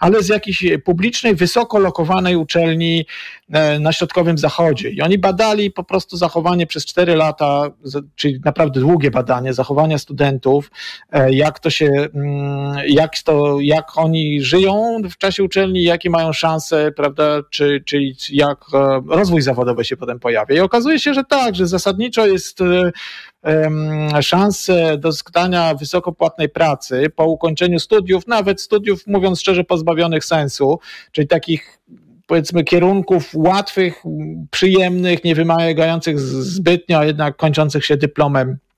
S7: ale z jakiejś publicznej, wysoko lokowanej uczelni e, na środkowym zachodzie. I oni badali po prostu zachowanie przez cztery lata, czyli naprawdę długie badanie zachowania studentów, e, jak to się, mm, jak to, jak oni żyją w czasie uczelni, jakie mają szanse, prawda, czy, czy jak e, rozwój zawodowy się potem pojawia. I okazuje się, że tak, że zasadniczo jest szanse doznania wysokopłatnej pracy po ukończeniu studiów, nawet studiów, mówiąc szczerze, pozbawionych sensu, czyli takich powiedzmy kierunków łatwych, przyjemnych, nie wymagających zbytnio, a jednak kończących się dyplomem E,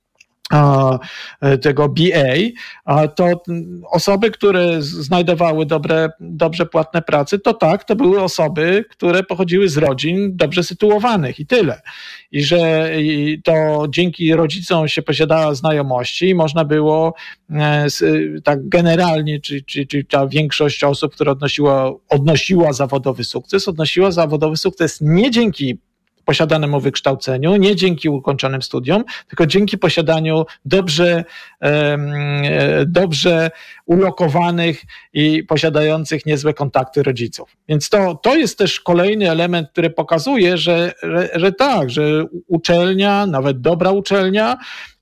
S7: tego BA, to osoby, które znajdowały dobre, dobrze płatne prace, to tak, to były osoby, które pochodziły z rodzin dobrze sytuowanych i tyle. I że to dzięki rodzicom się posiadała znajomości i można było e, tak generalnie, czy, czy, czy ta większość osób, która odnosiła, odnosiła zawodowy sukces, odnosiła zawodowy sukces nie dzięki posiadanemu wykształceniu, nie dzięki ukończonym studiom, tylko dzięki posiadaniu dobrze, dobrze ulokowanych i posiadających niezłe kontakty rodziców. Więc to, to jest też kolejny element, który pokazuje, że, że, że tak, że uczelnia, nawet dobra uczelnia,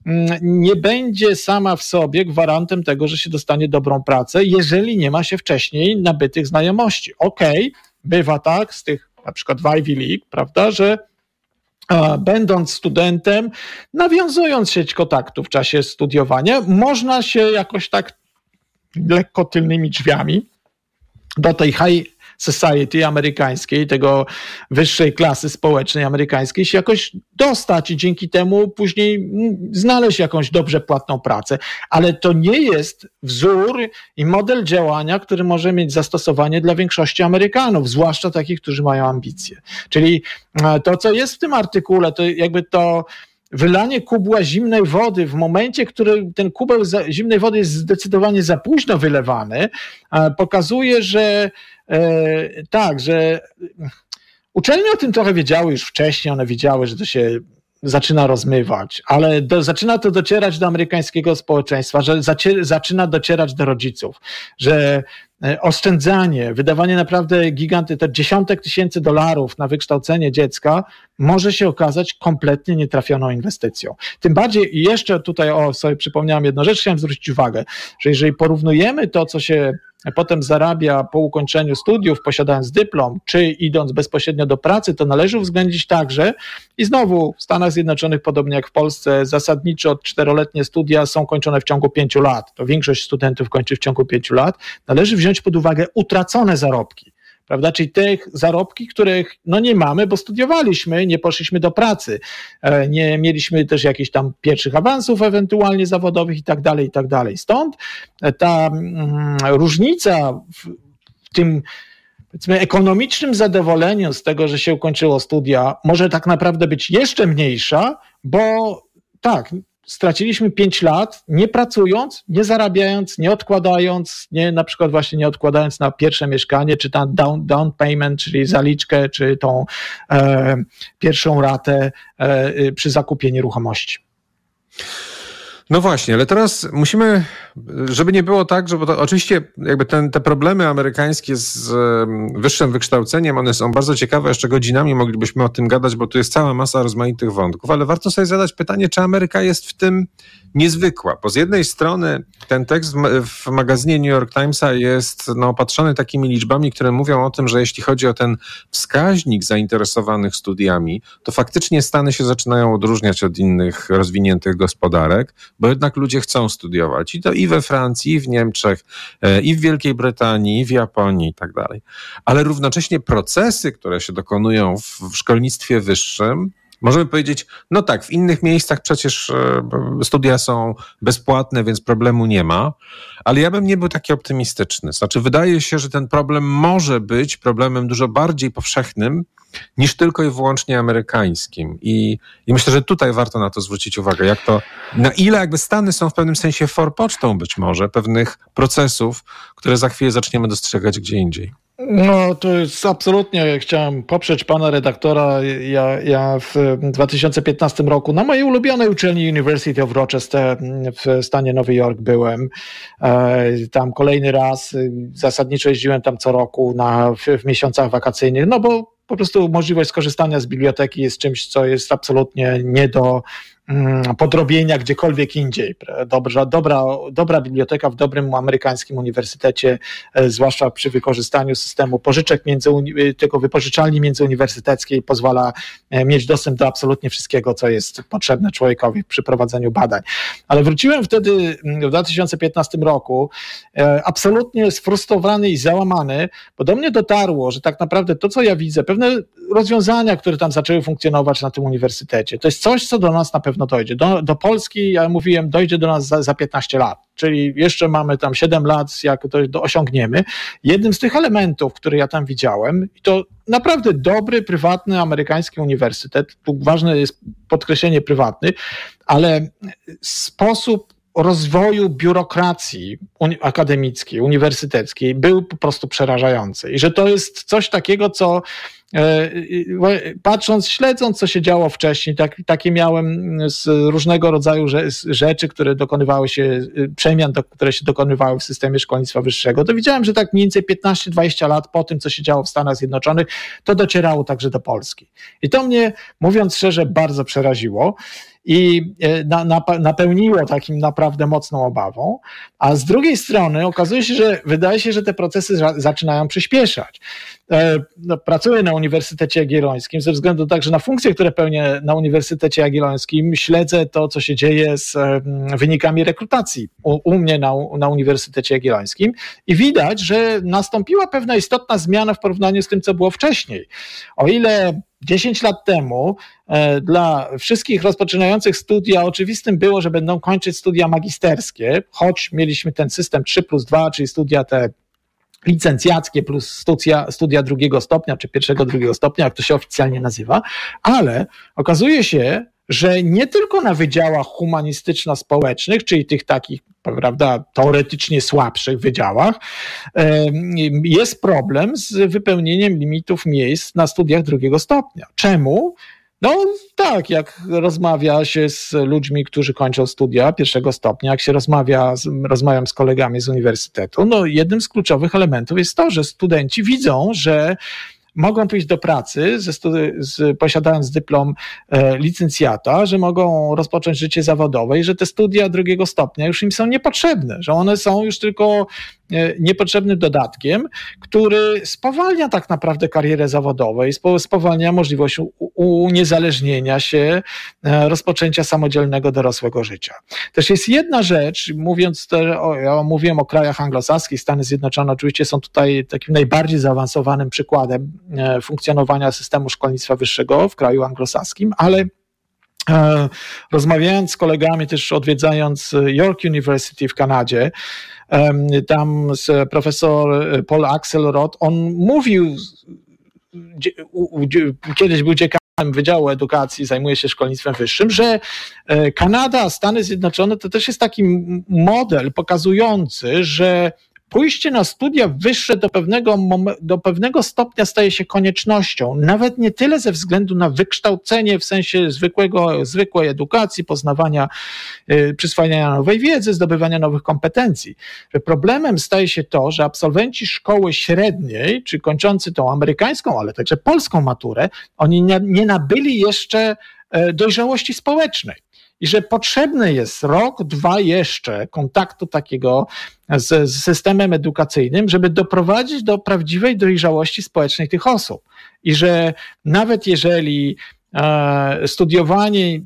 S7: mm, nie będzie sama w sobie gwarantem tego, że się dostanie dobrą pracę, jeżeli nie ma się wcześniej nabytych znajomości. Okej, okay, bywa tak z tych na przykład w Ivy League, prawda, że będąc studentem, nawiązując sieć kontaktów w czasie studiowania, można się jakoś tak lekko tylnymi drzwiami do tej high society amerykańskiej, tego wyższej klasy społecznej amerykańskiej się jakoś dostać i dzięki temu później znaleźć jakąś dobrze płatną pracę. Ale to nie jest wzór i model działania, który może mieć zastosowanie dla większości Amerykanów, zwłaszcza takich, którzy mają ambicje. Czyli e, to, co jest w tym artykule, to jakby to wylanie kubła zimnej wody w momencie, który ten kubeł zimnej wody jest zdecydowanie za późno wylewany, pokazuje, że e, tak, że uczelnie o tym trochę wiedziały już wcześniej, one wiedziały, że to się zaczyna rozmywać, ale do, zaczyna to docierać do amerykańskiego społeczeństwa, że zaczyna docierać do rodziców, że oszczędzanie, wydawanie naprawdę giganty, te dziesiątek tysięcy dolarów na wykształcenie dziecka może się okazać kompletnie nietrafioną inwestycją. Tym bardziej, jeszcze tutaj, o, sobie przypomniałem jedną rzecz, chciałem zwrócić uwagę, że jeżeli porównujemy to, co się potem zarabia po ukończeniu studiów, posiadając dyplom, czy idąc bezpośrednio do pracy, to należy uwzględnić także, i znowu w Stanach Zjednoczonych, podobnie jak w Polsce, zasadniczo czteroletnie studia są kończone w ciągu pięciu lat. To większość studentów kończy w ciągu pięciu lat. Należy wziąć pod uwagę utracone zarobki prawda? Czyli tych zarobki, których no nie mamy, bo studiowaliśmy, nie poszliśmy do pracy, e, nie mieliśmy też jakichś tam pierwszych awansów ewentualnie zawodowych i tak dalej, i tak dalej. Stąd ta mm, różnica w tym powiedzmy, ekonomicznym zadowoleniu z tego, że się ukończyło studia, może tak naprawdę być jeszcze mniejsza, bo tak, straciliśmy 5 lat, nie pracując, nie zarabiając, nie odkładając, nie na przykład właśnie nie odkładając na pierwsze mieszkanie, czy tam down, down payment, czyli zaliczkę, czy tą e, pierwszą ratę e, przy zakupie nieruchomości.
S6: No właśnie, ale teraz musimy, żeby nie było tak, że bo to oczywiście jakby ten, te problemy amerykańskie z wyższym wykształceniem, one są bardzo ciekawe, jeszcze godzinami moglibyśmy o tym gadać, bo tu jest cała masa rozmaitych wątków, ale warto sobie zadać pytanie, czy Ameryka jest w tym niezwykła, bo z jednej strony ten tekst w magazynie New York Timesa jest no, opatrzony takimi liczbami, które mówią o tym, że jeśli chodzi o ten wskaźnik zainteresowanych studiami, to faktycznie Stany się zaczynają odróżniać od innych rozwiniętych gospodarek, bo jednak ludzie chcą studiować i to i we Francji, i w Niemczech, e, i w Wielkiej Brytanii, i w Japonii i tak dalej. Ale równocześnie procesy, które się dokonują w szkolnictwie wyższym, Możemy powiedzieć, no tak, w innych miejscach przecież e, studia są bezpłatne, więc problemu nie ma, ale ja bym nie był taki optymistyczny. Znaczy, wydaje się, że ten problem może być problemem dużo bardziej powszechnym niż tylko i wyłącznie amerykańskim. I, I myślę, że tutaj warto na to zwrócić uwagę, jak to, na ile jakby Stany są w pewnym sensie forpocztą być może pewnych procesów, które za chwilę zaczniemy dostrzegać gdzie indziej.
S7: No, to jest absolutnie, chciałem poprzeć pana redaktora. Ja, ja w 2015 roku na mojej ulubionej uczelni University of Rochester w stanie Nowy Jork byłem. E, tam kolejny raz, zasadniczo jeździłem tam co roku na, w, w miesiącach wakacyjnych, no bo po prostu możliwość skorzystania z biblioteki jest czymś, co jest absolutnie nie do podrobienia gdziekolwiek indziej. Dobra, dobra, dobra biblioteka w dobrym amerykańskim uniwersytecie, e, zwłaszcza przy wykorzystaniu systemu pożyczek między, e, tego wypożyczalni międzyuniwersyteckiej pozwala e, mieć dostęp do absolutnie wszystkiego, co jest potrzebne człowiekowi przy prowadzeniu badań. Ale wróciłem wtedy mm, w 2015 roku absolutnie sfrustrowany i załamany, bo do mnie dotarło, że tak naprawdę to, co ja widzę, pewne rozwiązania, które tam zaczęły funkcjonować na tym uniwersytecie, to jest coś, co do nas na pewno pewno dojdzie. Do, do Polski, ja mówiłem, dojdzie do nas za, za 15 lat, czyli jeszcze mamy tam 7 lat, jak to, to osiągniemy. Jednym z tych elementów, które ja tam widziałem, to naprawdę dobry, prywatny amerykański uniwersytet, tu ważne jest podkreślenie prywatny, ale sposób rozwoju biurokracji akademickiej, uniwersyteckiej był po prostu przerażający. I że to jest coś takiego, co patrząc, śledząc, co się działo wcześniej, tak, takie miałem z różnego rodzaju rzeczy, które dokonywały się, y, przemian, które się dokonywały w systemie szkolnictwa wyższego, to widziałem, że tak mniej więcej 15-20 lat po tym, co się działo w Stanach Zjednoczonych, to docierało także do Polski. I to mnie, mówiąc szczerze, bardzo przeraziło i e, na, na, napełniło takim naprawdę mocną obawą, a z drugiej strony okazuje się, że wydaje się, że te procesy zaczynają przyspieszać. E, no, pracuję na Uniwersytecie Jagiellońskim ze względu także na funkcje, które pełnię na Uniwersytecie Jagiellońskim. Śledzę to, co się dzieje z wynikami rekrutacji u, u mnie na, na Uniwersytecie Jagiellońskim i widać, że nastąpiła pewna istotna zmiana w porównaniu z tym, co było wcześniej. O ile 10 lat temu e, dla wszystkich rozpoczynających studia oczywistym było, że będą kończyć studia magisterskie, choć mieliśmy ten system 3 plus 2, czyli studia te licencjackie plus studia, studia drugiego stopnia, czy pierwszego, drugiego stopnia, jak to się oficjalnie nazywa, ale okazuje się, że nie tylko na wydziałach humanistyczno-społecznych, czyli tych takich, prawda, teoretycznie słabszych wydziałach, jest problem z wypełnieniem limitów miejsc na studiach drugiego stopnia. Czemu? No tak, jak rozmawia się z ludźmi, którzy kończą studia pierwszego stopnia, jak się rozmawia, rozmawiam z kolegami z uniwersytetu, no jednym z kluczowych elementów jest to, że studenci widzą, że mogą pójść do pracy, ze studi- z, posiadając dyplom e, licencjata, że mogą rozpocząć życie zawodowe i że te studia drugiego stopnia już im są niepotrzebne, że one są już tylko E, niepotrzebnym dodatkiem, który spowalnia tak naprawdę karierę zawodową i spowalnia możliwość uniezależnienia się, e, rozpoczęcia samodzielnego dorosłego życia. Też jest jedna rzecz, mówiąc, o, ja mówiłem o krajach anglosaskich, Stany Zjednoczone oczywiście są tutaj takim najbardziej zaawansowanym przykładem funkcjonowania systemu szkolnictwa wyższego w kraju anglosaskim, ale Rozmawiając z kolegami, też odwiedzając York University w Kanadzie, tam profesor Paul Axelrod, on mówił, kiedyś był dziekanem Wydziału Edukacji, zajmuję się szkolnictwem wyższym, że e, Kanada, Stany Zjednoczone to też jest taki model pokazujący, że pójście na studia wyższe do pewnego, do pewnego stopnia staje się koniecznością, nawet nie tyle ze względu na wykształcenie w sensie zwykłego, zwykłej edukacji, poznawania, yy, przyswajania nowej wiedzy, zdobywania nowych kompetencji. Że problemem staje się to, że absolwenci szkoły średniej, czy kończący tą amerykańską, ale także polską maturę, oni nie, nie nabyli jeszcze e, dojrzałości społecznej i że potrzebny jest rok, dwa jeszcze kontaktu takiego z, z, systemem edukacyjnym, żeby doprowadzić do prawdziwej dojrzałości społecznej tych osób. I że nawet jeżeli e, studiowanie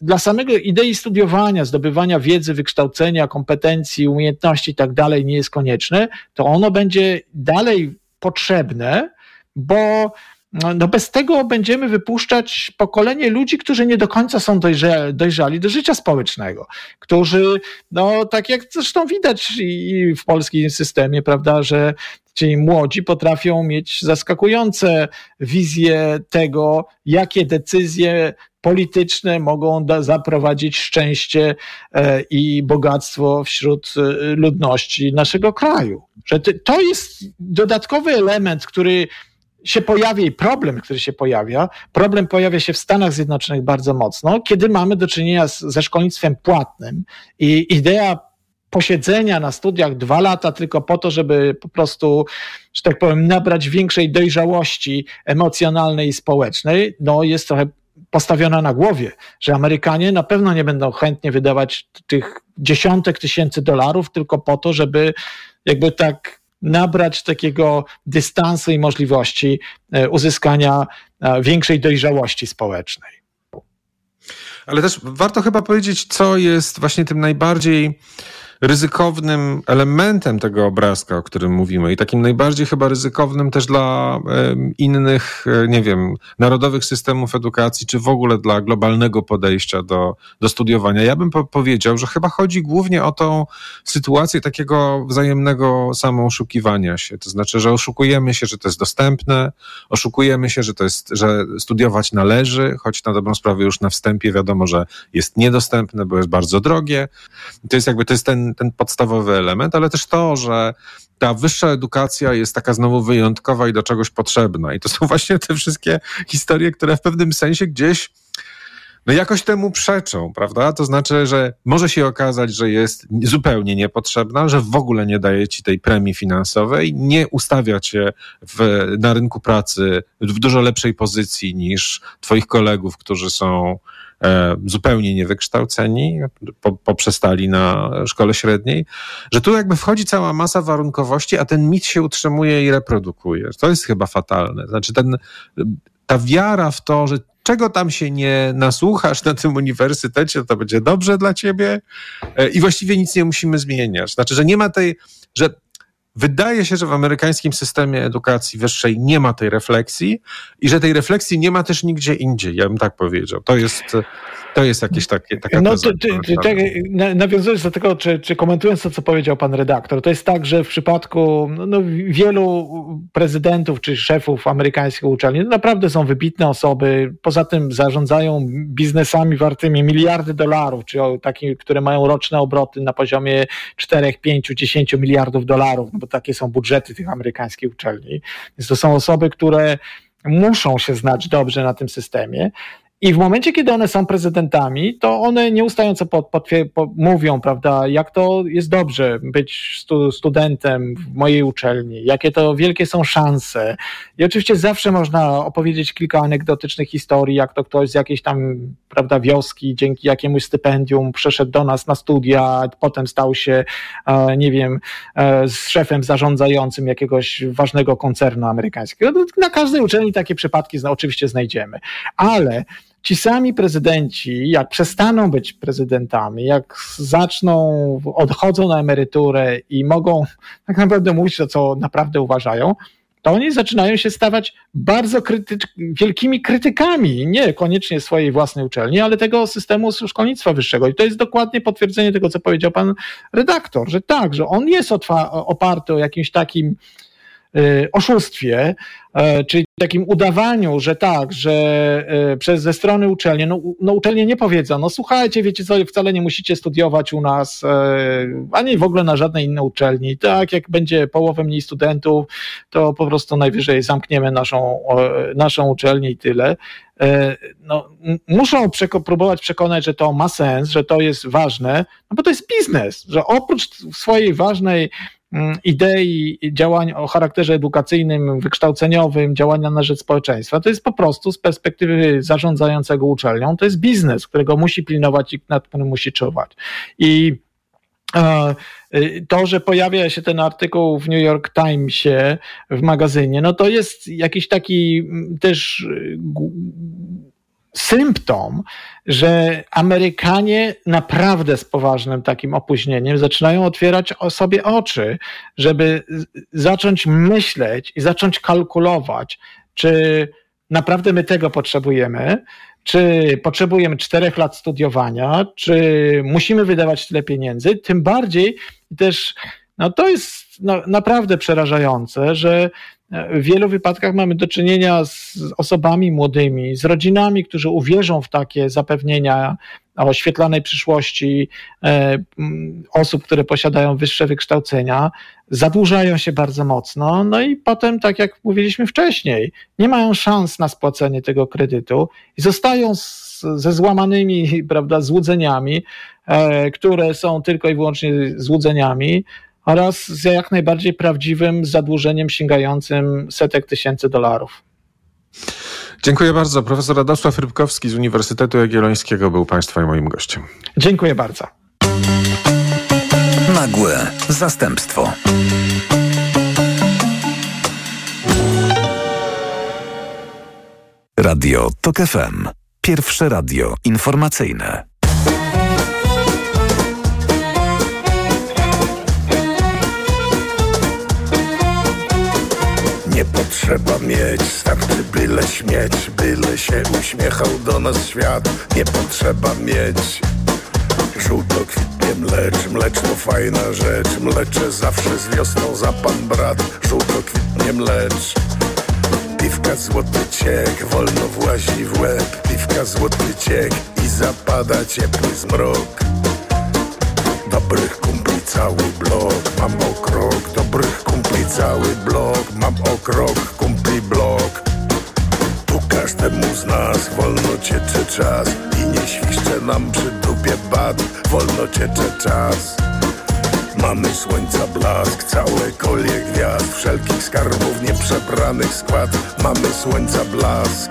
S7: dla samego idei studiowania, zdobywania wiedzy, wykształcenia, kompetencji, umiejętności i tak dalej nie jest konieczne, to ono będzie dalej potrzebne, bo no, no bez tego będziemy wypuszczać pokolenie ludzi, którzy nie do końca są dojrzali, do życia społecznego, którzy, no tak jak zresztą widać i w polskim systemie, prawda, że ci młodzi potrafią mieć zaskakujące wizje tego, jakie decyzje polityczne mogą da, zaprowadzić szczęście e, i bogactwo wśród e, ludności naszego kraju. Że to jest dodatkowy element, który się pojawia i problem, który się pojawia, problem pojawia się w Stanach Zjednoczonych bardzo mocno, kiedy mamy do czynienia z, ze szkolnictwem płatnym. I idea posiedzenia na studiach dwa lata tylko po to, żeby po prostu, że tak powiem, nabrać większej dojrzałości emocjonalnej i społecznej, no jest trochę postawiona na głowie, że Amerykanie na pewno nie będą chętnie wydawać tych dziesiątek tysięcy dolarów tylko po to, żeby jakby tak nabrać takiego dystansu i możliwości e, uzyskania e, większej dojrzałości społecznej.
S6: Ale też warto chyba powiedzieć, co jest właśnie tym najbardziej ryzykownym elementem tego obrazka, o którym mówimy i takim najbardziej chyba ryzykownym też dla innych, e, nie wiem, narodowych systemów edukacji, czy w ogóle dla globalnego podejścia do, do studiowania. Ja bym po powiedział, że chyba chodzi głównie o tą sytuację takiego wzajemnego samooszukiwania się. To znaczy, że oszukujemy się, że to jest dostępne, oszukujemy się, że to jest, że studiować należy, choć na dobrą sprawę już na wstępie wiadomo, że jest niedostępne, bo jest bardzo drogie. To jest jakby, to jest ten ten, podstawowy element, ale też to, że ta wyższa edukacja jest taka znowu wyjątkowa i do czegoś potrzebna. I to są *laughs* właśnie te wszystkie historie, które w pewnym sensie gdzieś no jakoś temu przeczą, prawda? To znaczy, że może się okazać, że jest zupełnie niepotrzebna, że w ogóle nie daje ci tej premii finansowej, nie ustawia cię w, na rynku pracy w dużo lepszej pozycji niż twoich kolegów, którzy są zupełnie niewykształceni, po, poprzestali na szkole średniej, że tu jakby wchodzi cała masa warunkowości, a ten mit się utrzymuje i reprodukuje. To jest chyba fatalne. Znaczy ten, ta wiara w to, że czego tam się nie nasłuchasz na tym uniwersytecie, to będzie dobrze dla ciebie e, i właściwie nic nie musimy zmieniać. Znaczy, że nie ma tej, że Wydaje się, że w amerykańskim systemie edukacji wyższej nie ma tej refleksji i że tej refleksji nie ma też nigdzie indziej, ja bym tak powiedział. To jest, to jest jakieś takie, taka
S7: No, ty, ty, tak, nawiązując do tego, czy, czy komentując to, co powiedział pan redaktor, to jest tak, że w przypadku no, no wielu prezydentów czy szefów amerykańskich uczelni no, naprawdę są wybitne osoby, poza tym zarządzają biznesami wartymi miliardy dolarów, czy takie, które mają roczne obroty na poziomie 4, 5, 10 miliardów dolarów, bo takie są budżety tych amerykańskich uczelni. Więc to są osoby, które muszą się znać dobrze na tym systemie. I w momencie, kiedy one są prezydentami, to one nieustająco pod, pod, pod, mówią, prawda, jak to jest dobrze być stu, studentem w mojej uczelni, jakie to wielkie są szanse. I oczywiście zawsze można opowiedzieć kilka anegdotycznych historii, jak to ktoś z jakiejś tam, prawda, wioski dzięki jakiemuś stypendium przeszedł do nas na studia, potem stał się, e, nie wiem, e, z szefem zarządzającym jakiegoś ważnego koncernu amerykańskiego. Na każdej uczelni takie przypadki oczywiście znajdziemy. Ale ci sami prezydenci, jak przestaną być prezydentami, jak zaczną, odchodzą na emeryturę i mogą tak naprawdę mówić to, co naprawdę uważają, to oni zaczynają się stawać bardzo krytycz- wielkimi krytykami, nie koniecznie swojej własnej uczelni, ale tego systemu szkolnictwa wyższego. I to jest dokładnie potwierdzenie tego, co powiedział pan redaktor, że tak, że on jest oparty o jakimś takim oszustwie, czyli takim udawaniu, że tak, że przez ze strony uczelni, no, no uczelnie nie powiedzą, no słuchajcie, wiecie co, wcale nie musicie studiować u nas, ani w ogóle na żadnej innej uczelni, tak, jak będzie połowę mniej studentów, to po prostu najwyżej zamkniemy naszą, naszą uczelnię i tyle. No, muszą przeko próbować przekonać, że to ma sens, że to jest ważne, no bo to jest biznes, że oprócz swojej ważnej idei działań o charakterze edukacyjnym, wykształceniowym, działania na rzecz społeczeństwa, to jest po prostu z perspektywy zarządzającego uczelnią, to jest biznes, którego musi pilnować i nad którym musi czuwać. I Y, to, że pojawia się ten artykuł w New York Timesie w magazynie, no to jest jakiś taki mm, też y, symptom, że Amerykanie naprawdę z poważnym takim opóźnieniem zaczynają otwierać sobie oczy, żeby zacząć myśleć i zacząć kalkulować, czy naprawdę my tego potrzebujemy, czy potrzebujemy czterech lat studiowania, czy musimy wydawać tyle pieniędzy, tym bardziej też no to jest no, naprawdę przerażające, że w wielu wypadkach mamy do czynienia z osobami młodymi, z rodzinami, którzy uwierzą w takie zapewnienia o oświetlanej przyszłości e, osób, które posiadają wyższe wykształcenia, zadłużają się bardzo mocno, no i potem, tak jak mówiliśmy wcześniej, nie mają szans na spłacenie tego kredytu i zostają z, ze złamanymi *laughs* prawda, złudzeniami, e, które są tylko i wyłącznie złudzeniami, oraz z jak najbardziej prawdziwym zadłużeniem sięgającym setek tysięcy dolarów.
S6: Dziękuję bardzo. Profesor Radosław Rybkowski z Uniwersytetu Jagiellońskiego był Państwa i moim gościem.
S7: Dziękuję bardzo.
S5: Nagłe zastępstwo. Radio TOK FM. Pierwsze radio informacyjne.
S8: Nie potrzeba mieć, starczy byle śmieć Byle się uśmiechał do nas świat. Nie potrzeba mieć. Żółto kwitnie mlecz, mlecz to fajna rzecz Mlecze zawsze z wiosną za pan brat. Żółto kwitnie mlecz. Piwka złoty ciek, wolno włazi w łeb. Piwka złoty ciek i zapada ciepły zmrok. Dobrych kumpli cały blok, mam o Dobrych kumpli cały blok, mam o krok Kumpli blok. Tu każdemu z nas wolno ciecze czas I nie świszcze nam przy dupie bad Wolno ciecze czas. Mamy słońca blask, całe kolie gwiazd Wszelkich skarbów nieprzebranych skład. Mamy słońca blask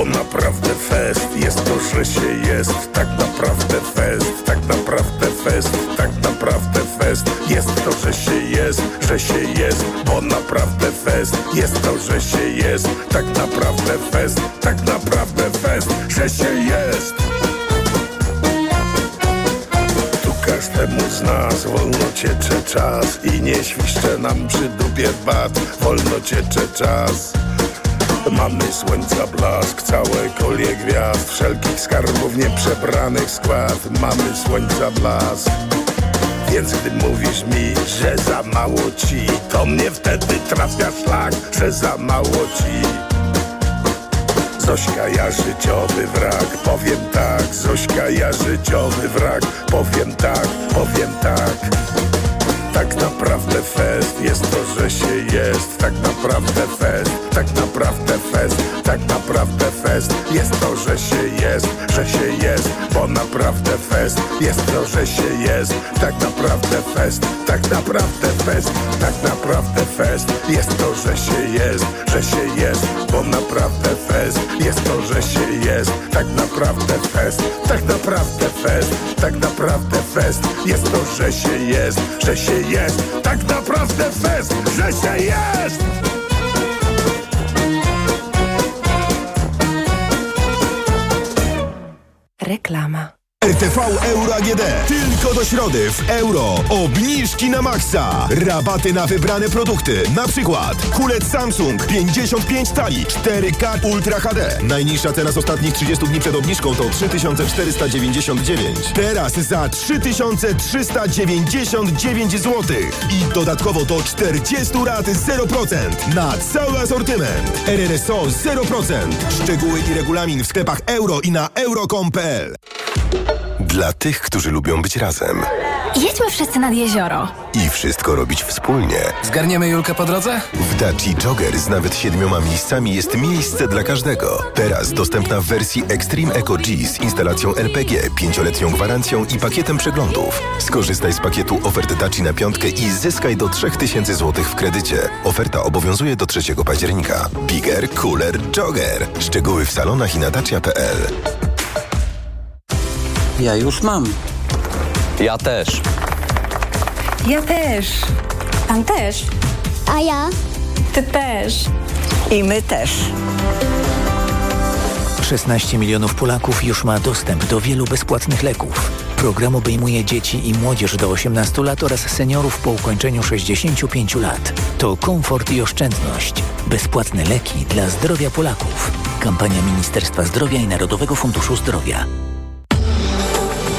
S8: bo naprawdę fest. Jest to, że się jest. Tak naprawdę fest, tak naprawdę fest. Tak naprawdę fest. Jest to, że się jest. Że się jest, bo naprawdę fest. Jest to, że się jest. Tak naprawdę fest, tak naprawdę fest. Że się jest. Każdemu z nas wolno ciecze czas I nie świszcze nam przy dupie bat. Wolno ciecze czas Mamy słońca blask, całe kolie gwiazd Wszelkich skarbów nieprzebranych skład. Mamy słońca blask. Więc gdy mówisz mi, że za mało ci To mnie wtedy trafia szlak, że za mało ci. Zośka, ja życiowy wrak, powiem tak. Zośka, ja życiowy wrak, powiem tak, powiem tak tak naprawdę fest jest to, że się jest. Tak naprawdę fest, tak naprawdę fest Tak naprawdę fest jest to, że się jest Że się jest, bo naprawdę fest jest to, że się jest. Tak naprawdę fest, tak naprawdę fest Tak naprawdę fest jest to, że się jest Że się jest, bo naprawdę fest jest to, że się jest. Tak naprawdę fest, tak naprawdę fest Tak naprawdę fest jest to, że się jest Że się jest tak naprawdę fest, że się jest!
S9: Reklama. RTV Euro AGD. Tylko do środy w euro. Obniżki na maksa. Rabaty na wybrane produkty. Na przykład kulec Samsung 55 tali 4K Ultra HD. Najniższa cena z ostatnich 30 dni przed obniżką to 3499. Teraz za 3399 zł. I dodatkowo do 40 lat 0% na cały asortyment. RRSO 0%. Szczegóły i regulamin w sklepach euro i na euro.com.pl. Dla tych, którzy lubią być razem
S10: Jedźmy wszyscy nad jezioro.
S9: i wszystko robić wspólnie.
S11: Zgarniemy Julkę po drodze?
S9: W Daci Jogger z nawet siedmioma miejscami jest miejsce dla każdego. Teraz dostępna w wersji Extreme Eco G z instalacją LPG, pięcioletnią gwarancją i pakietem przeglądów. Skorzystaj z pakietu ofert Daci na piątkę i zyskaj do 3000 zł w kredycie. Oferta obowiązuje do 3 października. Bigger, cooler, jogger. Szczegóły w salonach i na dacia.pl.
S12: Ja już mam. Ja też.
S10: Ja też. Pan też.
S13: A ja?
S10: Ty też.
S14: I my też.
S15: 16 milionów Polaków już ma dostęp do wielu bezpłatnych leków. Program obejmuje dzieci i młodzież do 18 lat oraz seniorów po ukończeniu 65 lat. To komfort i oszczędność. Bezpłatne leki dla zdrowia Polaków. Kampania Ministerstwa Zdrowia i Narodowego Funduszu Zdrowia.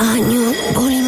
S16: Año Bolívar.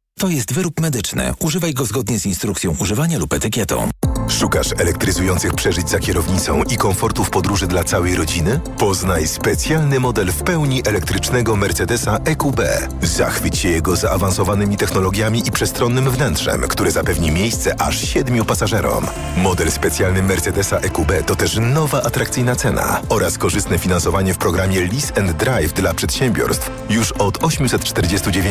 S17: To jest wyrób medyczny. Używaj go zgodnie z instrukcją używania lub etykietą.
S9: Szukasz elektryzujących przeżyć za kierownicą i komfortu w podróży dla całej rodziny? Poznaj specjalny model w pełni elektrycznego Mercedesa EQB. Zachwyć się jego zaawansowanymi technologiami i przestronnym wnętrzem, które zapewni miejsce aż siedmiu pasażerom. Model specjalny Mercedesa EQB to też nowa atrakcyjna cena oraz korzystne finansowanie w programie Lease and Drive dla przedsiębiorstw już od 849